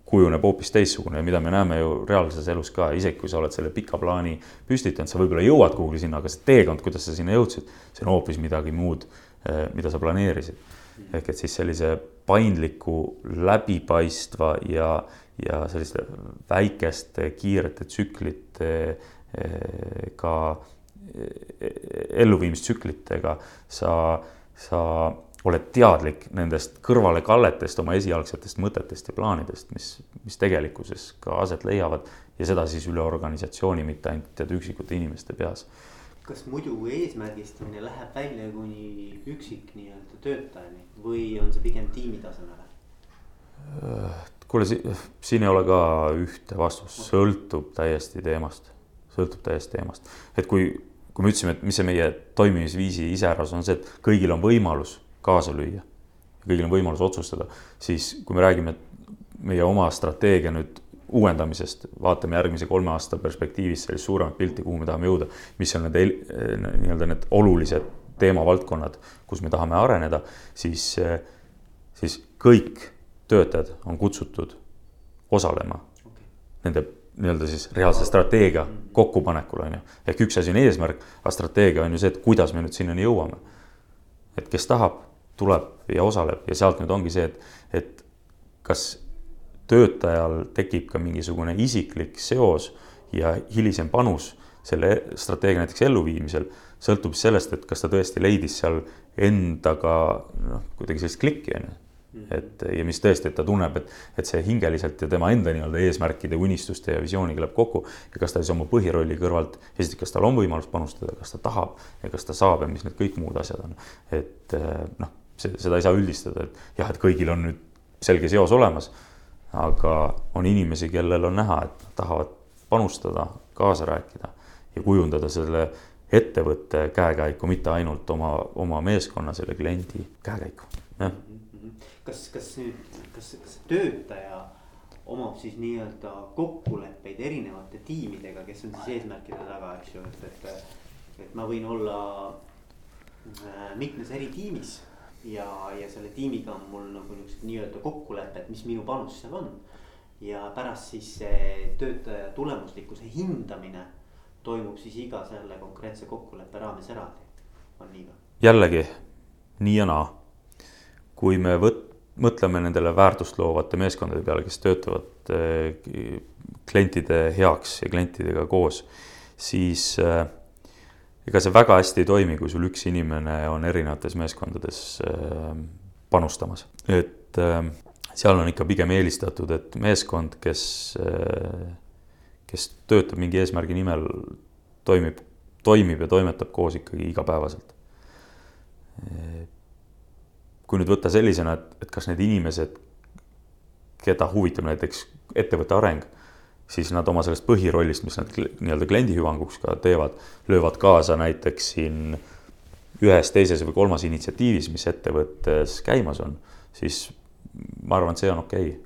kujuneb hoopis teistsugune mida me näeme ju reaalses elus ka, isegi kui sa oled selle pika plaani püstitanud, sa võib-olla jõuad kuhugi sinna, aga see teekond, kuidas sa sinna jõudsid, see on hoopis midagi muud, eh, mida sa planeerisid. ehk et siis sellise paindliku, läbipaistva ja, ja selliste väikeste kiirete tsüklite ka elluviimistsüklitega sa, sa oled teadlik nendest kõrvalekalletest, oma esialgsetest mõtetest ja plaanidest, mis, mis tegelikkuses ka aset leiavad ja seda siis üle organisatsiooni, mitte ainult tead üksikute inimeste peas. kas muidu eesmärgistamine läheb välja kuni üksik nii-öelda töötajani või on see pigem tiimi tasemele? kuule, siin ei ole ka ühte vastust, sõltub täiesti teemast, sõltub täiesti teemast, et kui, kui me ütlesime, et mis see meie toimimisviisi iseäras on see, et kõigil on võimalus kaasa lüüa. kõigil on võimalus otsustada, siis kui me räägime meie oma strateegia nüüd uuendamisest, vaatame järgmise kolme aasta perspektiivis sellist suuremat pilti, kuhu me tahame jõuda, mis on need nii-öelda need olulised teemavaldkonnad, kus me tahame areneda, siis, siis kõik töötajad on kutsutud osalema nende nii-öelda siis reaalse strateegia kokkupanekul on ju. ehk üks asi on eesmärk, aga strateegia on ju see, et kuidas me nüüd sinnani jõuame. et kes tahab, tuleb ja osaleb ja sealt nüüd ongi see, et, et kas töötajal tekib ka mingisugune isiklik seos ja hilisem panus selle strateegia näiteks elluviimisel, sõltub sellest, et kas ta tõesti leidis seal endaga noh, kuidagi sellist klikki, on ju et ja mis tõesti, et ta tunneb, et, et see hingeliselt ja tema enda nii-öelda eesmärkide, unistuste ja visiooniga läheb kokku. ja kas ta siis oma põhirolli kõrvalt, esiteks, kas tal on võimalus panustada, kas ta tahab ja kas ta saab ja mis need kõik muud asjad on. et noh seda ei saa üldistada, et jah, et kõigil on nüüd selge seos olemas. aga on inimesi, kellel on näha, et nad tahavad panustada, kaasa rääkida ja kujundada selle ettevõtte käekäiku, mitte ainult oma, oma meeskonna, selle kliendi käekäiku, jah. kas, kas nüüd, kas, kas töötaja omab siis nii-öelda kokkuleppeid erinevate tiimidega, kes on siis eesmärkide taga, eks ju, et, et. et ma võin olla äh, mitmes eri tiimis ja, ja selle tiimiga on mul nagu niisugused nii-öelda kokkulepped, mis minu panus seal on. ja pärast siis see töötaja tulemuslikkuse hindamine toimub siis iga selle konkreetse kokkuleppe raames eraldi, on nii või? jällegi nii ja naa. kui me võt-, mõtleme nendele väärtust loovate meeskondade peale, kes töötavad eh, klientide heaks ja klientidega koos, siis äh, ega see väga hästi ei toimi, kui sul üks inimene on erinevates meeskondades äh, panustamas, et äh, seal on ikka pigem eelistatud, et meeskond, kes, äh, kes töötab mingi eesmärgi nimel, toimib, toimib ja toimetab koos ikkagi igapäevaselt. kui nüüd võtta sellisena, et, et kas need inimesed, keda huvitab näiteks ettevõtte areng siis nad oma sellest põhirollist, mis nad nii-öelda kliendi hüvanguks ka teevad, löövad kaasa näiteks siin ühes, teises või kolmas initsiatiivis, mis ettevõttes käimas on, siis ma arvan, et see on okei okay.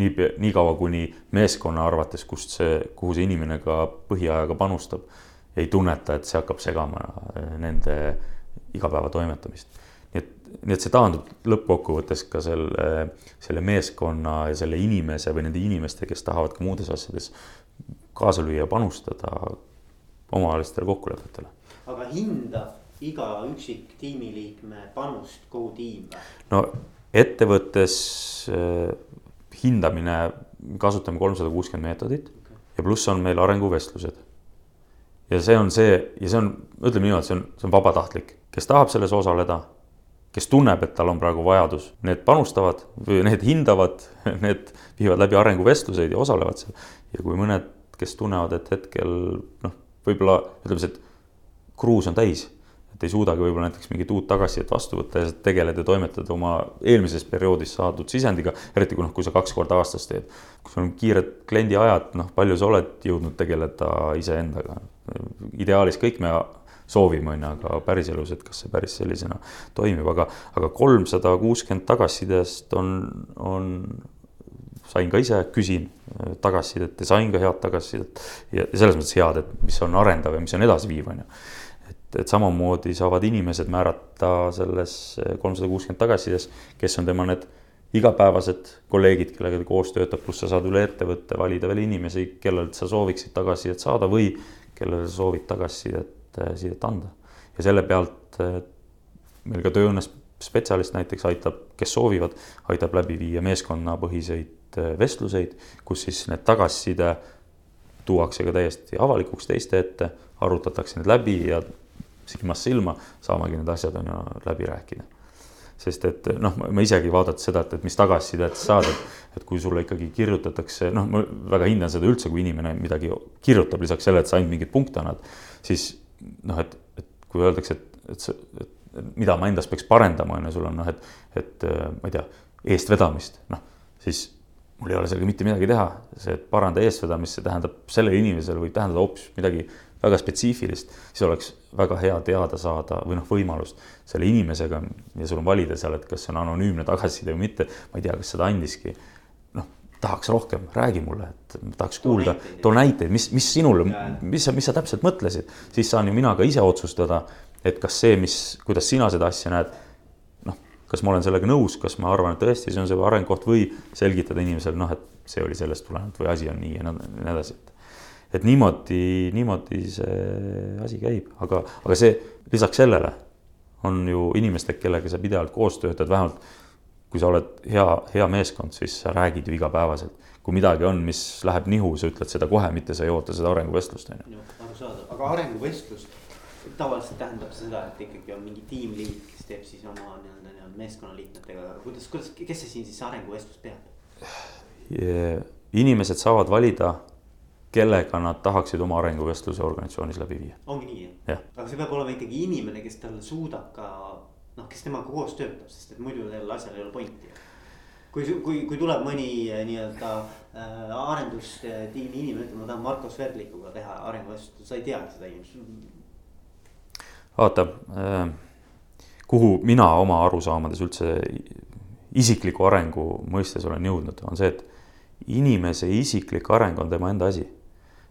nii, niikaua kuni meeskonna arvates, kust see, kuhu see inimene ka põhiajaga panustab, ei tunneta, et see hakkab segama nende igapäeva toimetamist nii et, nii et see taandub lõppkokkuvõttes ka selle, selle meeskonna ja selle inimese või nende inimeste, kes tahavad ka muudes asjades kaasa lüüa, panustada omavahelistele kokkulepetele. aga hindab iga üksik tiimiliikme panust kogu tiim või? no ettevõttes äh, hindamine, kasutame kolmsada kuuskümmend meetodit okay. ja pluss on meil arenguvestlused. ja see on see ja see on, ütleme niimoodi, see on, see on vabatahtlik, kes tahab selles osaleda kes tunneb, et tal on praegu vajadus, need panustavad need hindavad, need viivad läbi arenguvestluseid ja osalevad seal. ja kui mõned, kes tunnevad, et hetkel noh, võib-olla ütleme siis, et kruus on täis, et ei suudagi võib-olla näiteks mingit uut tagasisidet vastu võtta ja tegeleda ja toimetada oma eelmises perioodis saadud sisendiga, eriti kui noh, kui sa kaks korda aastas teed. kui sul on kiired kliendiajad, noh, palju sa oled jõudnud tegeleda iseendaga? ideaalis kõik me soovime, on ju, aga päriselus, et kas see päris sellisena toimib, aga, aga kolmsada kuuskümmend tagasisidest on, on, sain ka ise, küsin äh, tagasisidet ja sain ka head tagasisidet. ja selles mõttes head, et mis on arendav ja mis on edasiviiv, on ju. et, et samamoodi saavad inimesed määrata selles kolmsada kuuskümmend tagasisides, kes on tema need igapäevased kolleegid, kellega ta koos töötab, pluss sa saad üle ettevõtte valida veel inimesi, kellelt sa sooviksid tagasisidet saada või kellele sa soovid tagasisidet, sidet anda. ja selle pealt meil ka tööõnnes spetsialist näiteks aitab, kes soovivad, aitab läbi viia meeskonnapõhiseid vestluseid, kus siis need tagasiside tuuakse ka täiesti avalikuks teiste ette, arutatakse need läbi ja silmast silma saamegi need asjad on ju läbi rääkida sest et noh, ma isegi vaadates seda, et, et mis tagasisidet saad, et, et kui sulle ikkagi kirjutatakse, noh, ma väga hindan seda üldse, kui inimene midagi kirjutab lisaks sellele, et sa ainult mingeid punkte annad, siis noh, et, et kui öeldakse, et, et see, mida ma endas peaks parendama, on ju, sul on noh, et, et ma ei tea, eestvedamist, noh, siis mul ei ole sellega mitte midagi teha, see, et paranda eestvedamist, see tähendab sellele inimesele võib tähendada hoopis midagi väga spetsiifilist, siis oleks väga hea teada saada või noh, võimalust selle inimesega ja sul on valida seal, et kas see on anonüümne tagasiside või mitte, ma ei tea, kas seda andiski. Tahaks rohkem, räägi mulle, et tahaks kuulda, too näiteid, mis, mis sinule, mis sa, mis sa täpselt mõtlesid, siis saan ju mina ka ise otsustada, et kas see, mis, kuidas sina seda asja näed, noh, kas ma olen sellega nõus, kas ma arvan, et tõesti, see on see arengukoht või selgitada inimesele, noh, et see oli sellest tulenevalt või asi on nii ja nii edasi, et et niimoodi, niimoodi see asi käib, aga, aga see lisaks sellele on ju inimestega, kellega sa pidevalt koos töötad, vähemalt kui sa oled hea, hea meeskond, siis sa räägid ju igapäevaselt. kui midagi on, mis läheb nihu, sa ütled seda kohe, mitte sa ei oota seda arenguvestlust, on ju. arusaadav, aga arenguvestlus tavaliselt tähendab seda, et ikkagi on mingi tiimliit, kes teeb siis oma nii-öelda nii meeskonnaliikmetega, kuidas, kuidas, kes see siin siis arenguvestlust peab? inimesed saavad valida kellega nad tahaksid oma arenguvestluse organisatsioonis läbi viia. ongi nii jah? aga see peab olema ikkagi inimene, kes talle suudab ka noh, kes temaga koos töötab, sest et muidu sellel asjal ei ole pointi. kui, kui, kui tuleb mõni eh, nii-öelda äh, arendustiimi inimene, ütleb, ma tahan Marko Sverdlikuga teha arenguvestlust, sa ei tea seda inimest. vaata äh,, kuhu mina oma arusaamades üldse isikliku arengu mõistes olen jõudnud, on see, et inimese isiklik areng on tema enda asi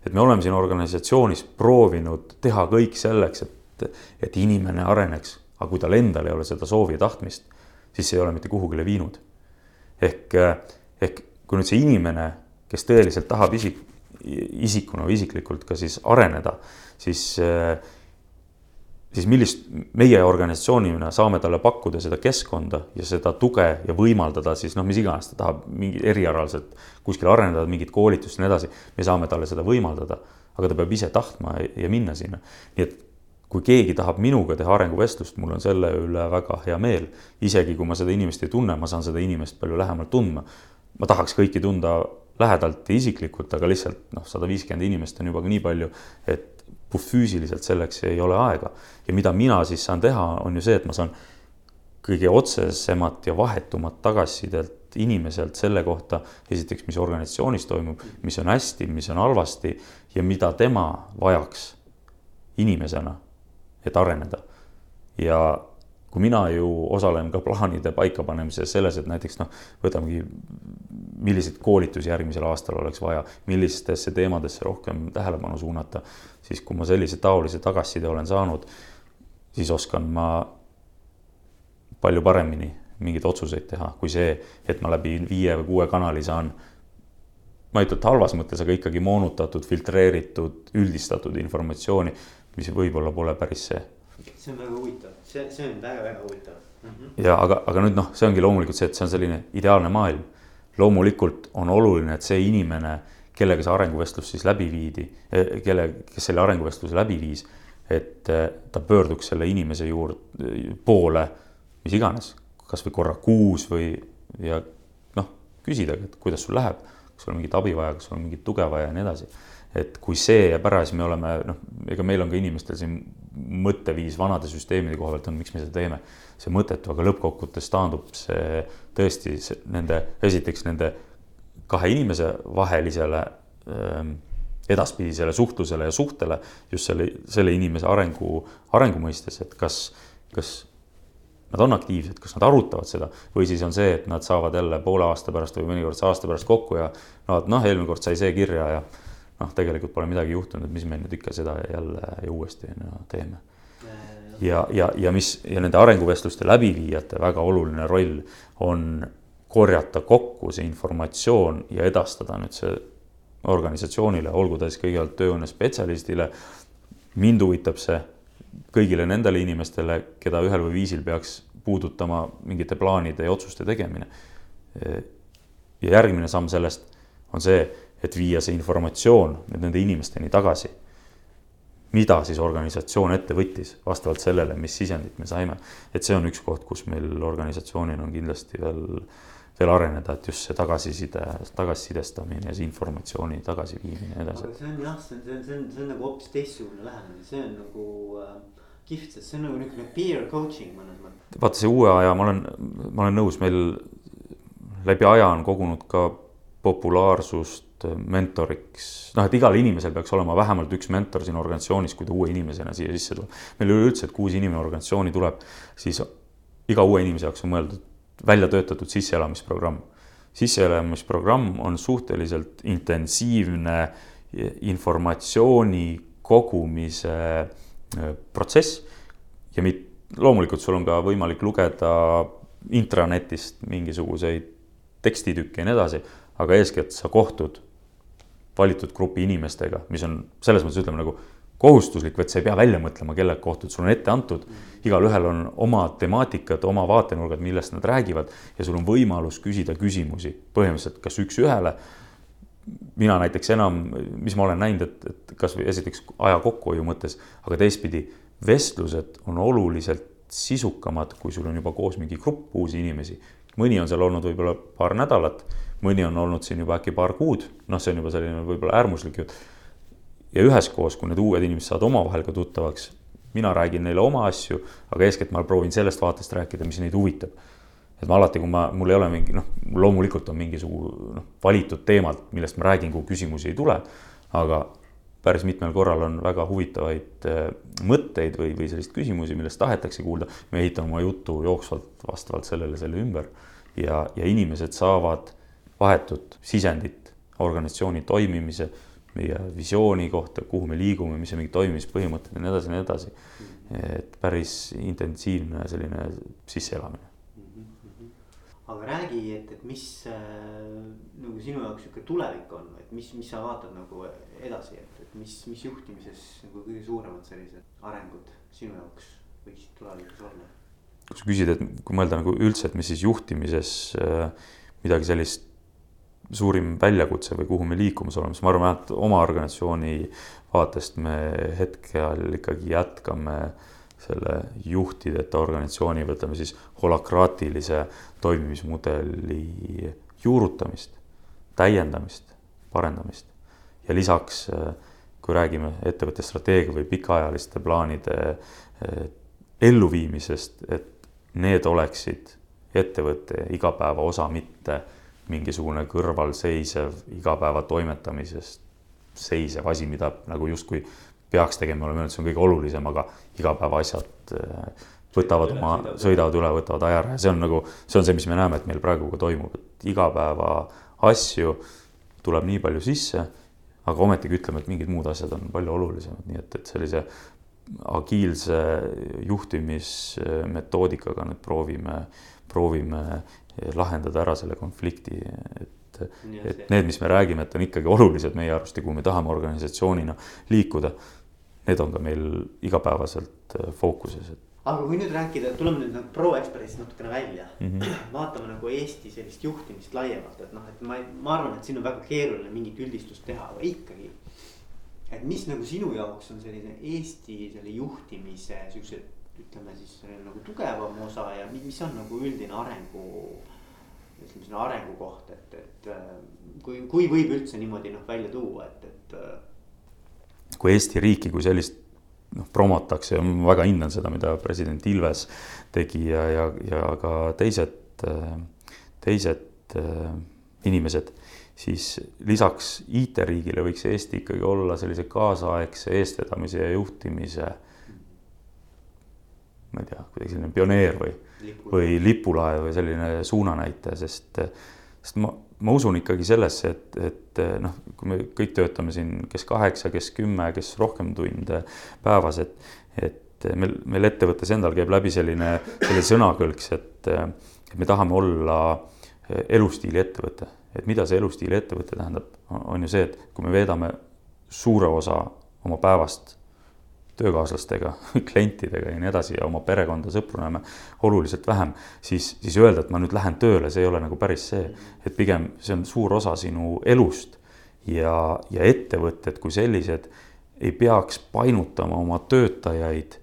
et me oleme siin organisatsioonis proovinud teha kõik selleks, et, et inimene areneks, aga kui tal endal ei ole seda soovi ja tahtmist, siis see ei ole mitte kuhugile viinud. ehk, ehk kui nüüd see inimene, kes tõeliselt tahab isik, isikuna või isiklikult ka siis areneda, siis äh, siis millist meie organisatsioonina saame talle pakkuda seda keskkonda ja seda tuge ja võimaldada siis noh, mis iganes ta tahab mingi erialaselt kuskil arendada mingit koolitust ja nii edasi. me saame talle seda võimaldada, aga ta peab ise tahtma ja minna sinna. nii et kui keegi tahab minuga teha arenguvestlust, mul on selle üle väga hea meel. isegi kui ma seda inimest ei tunne, ma saan seda inimest palju lähemalt tundma. ma tahaks kõiki tunda lähedalt ja isiklikult, aga lihtsalt noh, sada viiskümmend inimest on juba nii palju, et puhtfüüsiliselt selleks ei ole aega. ja mida mina siis saan teha, on ju see, et ma saan kõige otsesemat ja vahetumat tagasisidet inimeselt selle kohta, esiteks, mis organisatsioonis toimub, mis on hästi, mis on halvasti ja mida tema vajaks inimesena, et areneda. ja kui mina ju osalen ka plaanide paikapanemises selles, et näiteks noh, võtamegi, milliseid koolitusi järgmisel aastal oleks vaja, millistesse teemadesse rohkem tähelepanu suunata, siis kui ma sellise taolise tagasiside olen saanud, siis oskan ma palju paremini mingeid otsuseid teha, kui see, et ma läbi viie või kuue kanali saan ma ei ütle, et halvas mõttes, aga ikkagi moonutatud, filtreeritud, üldistatud informatsiooni, mis võib-olla pole päris see see on väga huvitav, see, see on väga-väga huvitav mm. -hmm. ja aga, aga nüüd noh, see ongi loomulikult see, et see on selline ideaalne maailm. loomulikult on oluline, et see inimene, kellega see arenguvestlus siis läbi viidi, e, kelle, kes selle arenguvestluse läbi viis, et e, ta pöörduks selle inimese juurde, poole, mis iganes, kasvõi korra kuus või ja noh, küsida, et kuidas sul läheb, kas sul on mingit abi vaja, kas sul on mingit tuge vaja ja nii edasi et kui see jääb ära, siis me oleme noh, ega meil on ka inimestel siin mõtteviis vanade süsteemide koha pealt on, miks me seda teeme. see mõttetu, aga lõppkokkuvõttes taandub see tõesti see, nende, esiteks nende kahe inimese vahelisele ähm, edaspidisele suhtlusele ja suhtele just selle, selle inimese arengu, arengu mõistes, et kas, kas nad on aktiivsed, kas nad arutavad seda või siis on see, et nad saavad jälle poole aasta pärast või mõnikord aasta pärast kokku ja no, noh, eelmine kord sai see kirja ja noh, tegelikult pole midagi juhtunud, mis me nüüd ikka seda jälle ja uuesti no, teeme. ja, ja, ja mis ja nende arenguvestluste läbiviijate väga oluline roll on korjata kokku see informatsioon ja edastada nüüd see organisatsioonile, olgu ta siis kõigepealt tööõnne spetsialistile. mind huvitab see kõigile nendele inimestele, keda ühel või viisil peaks puudutama mingite plaanide ja otsuste tegemine. ja järgmine samm sellest on see, et viia see informatsioon nüüd nende inimesteni tagasi. mida siis organisatsioon ette võttis vastavalt sellele, mis sisendit me saime. et see on üks koht, kus meil organisatsioonil on kindlasti veel veel areneda, et just see tagasiside, tagasisidestamine ja see informatsiooni tagasiviimine ja edasi. see on jah, see on, see on, see on, see on nagu hoopis teistsugune lähenemine, see on nagu äh, kihvt, sest see on nagu niisugune peer coaching mõnes mõttes. vaata see uue aja, ma olen, ma olen nõus, meil läbi aja on kogunud ka populaarsust mentoriks, noh, et igal inimesel peaks olema vähemalt üks mentor siin organisatsioonis, kui ta uue inimesena siia sisse tuleb. meil üleüldse, et kui uus inimene organisatsiooni tuleb, siis iga uue inimese jaoks on mõeldud välja töötatud sisseelamisprogramm. sisseelamisprogramm on suhteliselt intensiivne informatsiooni kogumise äh, protsess ja mit-, loomulikult sul on ka võimalik lugeda intranetist mingisuguseid tekstitukke ja nii edasi, aga eeskätt sa kohtud valitud grupi inimestega, mis on selles mõttes ütleme nagu kohustuslik, vaid sa ei pea välja mõtlema, kellega kohtud, sul on ette antud. igalühel on oma temaatikad, oma vaatenurgad, millest nad räägivad ja sul on võimalus küsida küsimusi põhimõtteliselt kas üks-ühele. mina näiteks enam, mis ma olen näinud, et, et kasvõi esiteks aja kokkuhoiu mõttes, aga teistpidi vestlused on oluliselt sisukamad, kui sul on juba koos mingi grupp uusi inimesi. mõni on seal olnud võib-olla paar nädalat, mõni on olnud siin juba äkki paar kuud, noh, see on juba selline võib-olla äärmuslik jutt ja üheskoos, kui need uued inimesed saavad omavahel ka tuttavaks, mina räägin neile oma asju, aga eeskätt ma proovin sellest vaatest rääkida, mis neid huvitab. et ma alati, kui ma, mul ei ole mingi noh, loomulikult on mingisugune noh, valitud teemad, millest ma räägin, kuhu küsimusi ei tule, aga päris mitmel korral on väga huvitavaid äh, mõtteid või, või selliseid küsimusi, millest tahetakse kuulda. me ehitame oma jutu jooksvalt vastavalt sellele selle ümber ja, ja inimesed saavad vahetut sisendit organisatsiooni toimimise meie visiooni kohta, kuhu me liigume, mis on mingid toimimispõhimõtted ja nii edasi ja nii edasi. et päris intensiivne selline sisseelamine aga räägi, et, et mis äh, nagu sinu jaoks sihuke tulevik on, et mis, mis sa vaatad nagu edasi, et, et mis, mis juhtimises nagu kõige suuremad sellised arengud sinu jaoks võiksid tulevikus olla? kui sa küsid, et kui mõelda nagu üldse, et mis siis juhtimises äh, midagi sellist suurim väljakutse või kuhu me liikumas oleme, siis ma arvan, vähemalt oma organisatsiooni vaatest me hetkel ikkagi jätkame selle juhtideta organisatsiooni või ütleme siis holakraatilise toimimismudeli juurutamist, täiendamist, parendamist. Ja lisaks, kui räägime ettevõtte strateegia või pikaajaliste plaanide eh, elluviimisest, et need oleksid ettevõtte igapäeva osa, mitte mingisugune kõrvalseisev igapäeva toimetamisest seisev asi, mida nagu justkui peaks tegema, oleme öelnud, see on kõige olulisem, aga igapäevaasjad äh, võtavad oma, sõidavad üle, võtavad aja ära. Ja see on nagu, see on see, mis me näeme, et meil praegu ka toimub, et igapäeva asju tuleb nii palju sisse, aga ometigi ütleme, et mingid muud asjad on palju olulisemad, nii et, et sellise agiilse juhtimismetoodikaga nüüd proovime, proovime lahendada ära selle konflikti, et, et need, mis me räägime, et on ikkagi olulised meie arust ja kuhu me tahame organisatsioonina liikuda, need on ka meil igapäevaselt äh, fookuses, et aga kui nüüd rääkida, tuleme nüüd nagu ProExpressist natukene välja mm, -hmm. vaatame nagu Eesti sellist juhtimist laiemalt, et noh, et ma, ma arvan, et siin on väga keeruline mingit üldistust teha, aga ikkagi. et mis nagu sinu jaoks on selline Eesti selle juhtimise siuksed ütleme siis nagu tugevam osa ja mis on nagu üldine arengu. ütleme selline arengukoht, et, et äh, kui, kui võib üldse niimoodi noh välja tuua, et, et. Äh, kui Eesti riiki kui sellist noh, promotakse ja ma väga hindan seda, mida president Ilves tegi ja, ja, ja ka teised, teised inimesed, siis lisaks IT-riigile võiks Eesti ikkagi olla sellise kaasaegse eestvedamise ja juhtimise ma ei tea, kuidagi selline pioneer või, või lipulaev. või selline suunanäitaja, sest, sest ma, ma usun ikkagi sellesse, et, et noh, kui me kõik töötame siin, kes kaheksa, kes kümme, kes rohkem tunde päevas, et, et meil, meil ettevõttes endal käib läbi selline, selline sõnakõlks, et, et me tahame olla elustiili ettevõte, et mida see elustiili ettevõte tähendab, on ju see, et kui me veedame suure osa oma päevast töökaaslastega, klientidega ja nii edasi ja oma perekonda, sõpru näeme oluliselt vähem, siis, siis öelda, et ma nüüd lähen tööle, see ei ole nagu päris see, et pigem see on suur osa sinu elust ja, ja ettevõtted kui sellised ei peaks painutama oma töötajaid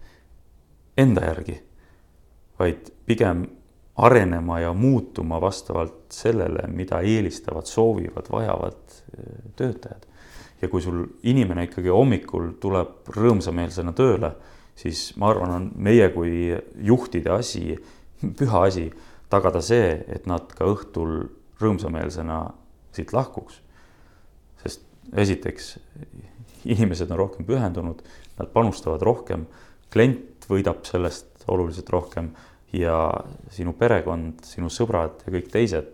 enda järgi, vaid pigem arenema ja muutuma vastavalt sellele, mida eelistavad, soovivad, vajavad eh, töötajad ja kui sul inimene ikkagi hommikul tuleb rõõmsameelsena tööle, siis ma arvan, on meie kui juhtide asi, püha asi, tagada see, et nad ka õhtul rõõmsameelsena siit lahkuks. sest esiteks, inimesed on rohkem pühendunud, nad panustavad rohkem, klient võidab sellest oluliselt rohkem ja sinu perekond, sinu sõbrad ja kõik teised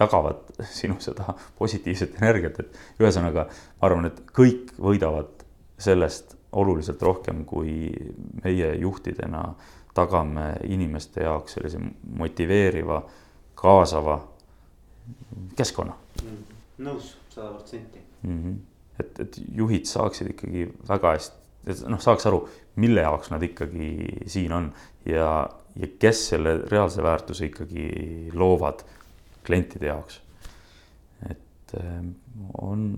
jagavad sinu seda positiivset energiat, et ühesõnaga ma arvan, et kõik võidavad sellest oluliselt rohkem, kui meie juhtidena tagame inimeste jaoks sellise motiveeriva, kaasava keskkonna nõus, sada protsenti. Mhm. et, et juhid saaksid ikkagi väga hästi, et noh, saaks aru, mille jaoks nad ikkagi siin on ja, ja kes selle reaalse väärtuse ikkagi loovad klientide jaoks. et ähm, on,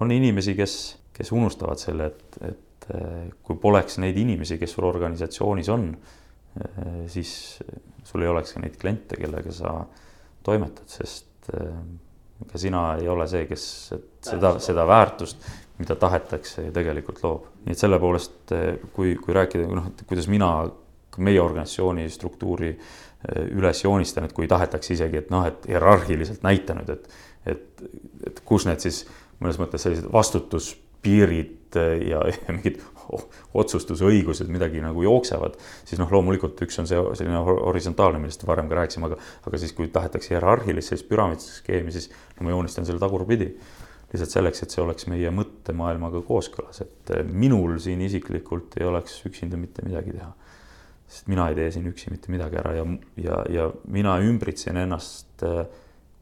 on inimesi, kes, kes unustavad selle, et, et äh, kui poleks neid inimesi, kes sul organisatsioonis on, äh, siis sul ei oleks ka neid kliente, kellega sa toimetad, sest ega sina ei ole see, kes seda, seda väärtust, mida tahetakse, tegelikult loob. nii et selle poolest, kui, kui rääkida, noh, et kuidas mina meie organisatsiooni struktuuri üles joonistan, et kui tahetakse isegi, et noh, et hierarhiliselt näita nüüd, et, et, et kus need siis mõnes mõttes sellised vastutuspiirid ja, ja mingid otsustusõigused midagi nagu jooksevad, siis noh, loomulikult üks on see selline horisontaalne, millest varem ka rääkisime, aga, aga siis, kui tahetakse hierarhilist sellist püramiidskeemi, siis no ma joonistan selle tagurpidi. lihtsalt selleks, et see oleks meie mõttemaailmaga kooskõlas, et minul siin isiklikult ei oleks üksinda mitte midagi teha sest mina ei tee siin üksi mitte midagi ära ja, ja, ja mina ümbritsen ennast äh,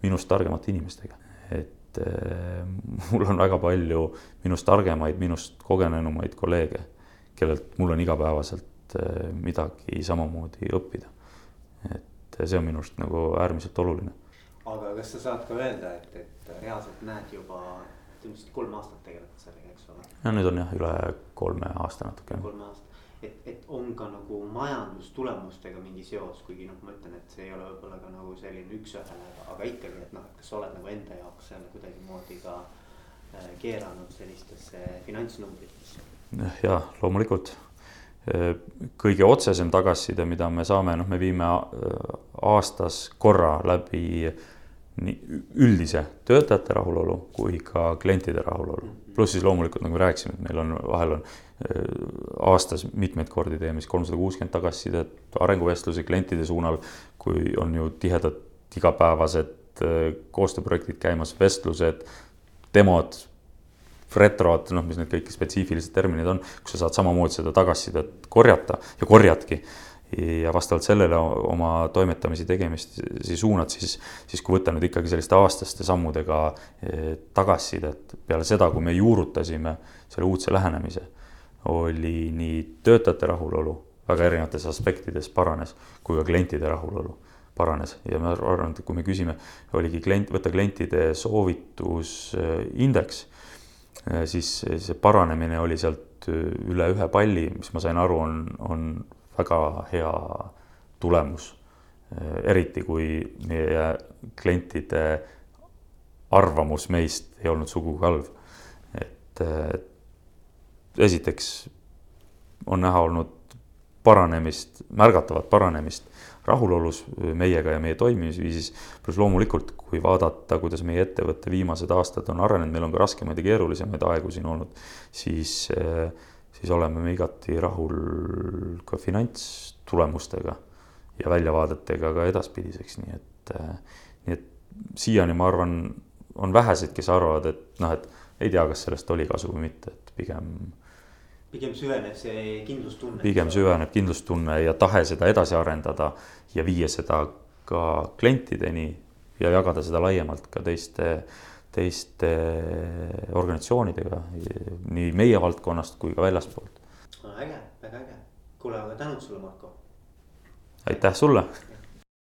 minust targemate inimestega. et äh, mul on väga palju minust targemaid, minust kogenenumaid kolleege, kellelt mul on igapäevaselt äh, midagi samamoodi õppida. et see on minu arust nagu äärmiselt oluline. aga kas sa saad ka öelda, et, et reaalselt näed juba, te ütlesite kolm aastat tegelete sellega, eks ole? no nüüd on jah, üle kolme aasta natuke. kolme aasta et, et on ka nagu majandustulemustega mingi seos, kuigi noh, ma ütlen, et see ei ole võib-olla ka nagu selline üks-ühele, aga ikkagi, et noh, et kas sa oled nagu enda jaoks selle kuidagimoodi ka äh, keeranud sellistesse finantsnumbritesse? ja loomulikult äh, kõige otsesem tagasiside, mida me saame, noh, me viime äh, aastas korra läbi nii üldise töötajate rahulolu kui ka klientide rahulolu. Mhm. Pluss siis loomulikult nagu me rääkisime, et meil on vahel on aastas mitmeid kordi teeme siis kolmsada kuuskümmend tagasisidet arenguvestluse klientide suunal, kui on ju tihedad igapäevased äh, koostööprojektid käimas, vestlused, demod, retrod, noh, mis need kõik spetsiifilised terminid on, kus sa saad samamoodi seda tagasisidet korjata ja korjadki ja vastavalt sellele oma toimetamisi tegemisi suunad, siis, siis kui võtta nüüd ikkagi selliste aastaste sammudega äh, tagasisidet peale seda, kui me juurutasime selle uudse lähenemise oli nii töötajate rahulolu väga erinevates aspektides paranes, kui ka klientide rahulolu paranes. Ja ma arvan, et kui me küsime, oligi klient, võtta klientide soovitusindeks, eh, siis see paranemine oli sealt üle ühe palli, mis ma sain aru, on, on väga hea tulemus. Eriti kui meie klientide arvamus meist ei olnud sugugi halb. et, esiteks on näha olnud paranemist, märgatavat paranemist rahulolus meiega ja meie toimimisviisis. pluss loomulikult, kui vaadata, kuidas meie ettevõtte viimased aastad on arenenud, meil on ka raskemaid ja keerulisemaid aegu siin olnud, siis, siis oleme me igati rahul ka finantstulemustega ja väljavaadetega ka edaspidiseks, nii et, nii et siiani ma arvan, on vähesed, kes arvavad, et noh, et ei tea, kas sellest oli kasu või mitte, et pigem pigem süveneb see kindlustunne. pigem süveneb kindlustunne ja tahe seda edasi arendada ja viia seda ka klientideni ja jagada seda laiemalt ka teiste, teiste organisatsioonidega, nii meie valdkonnast kui ka väljaspoolt. äge, väga äge, kuule, aga tänud sulle, Marko. aitäh sulle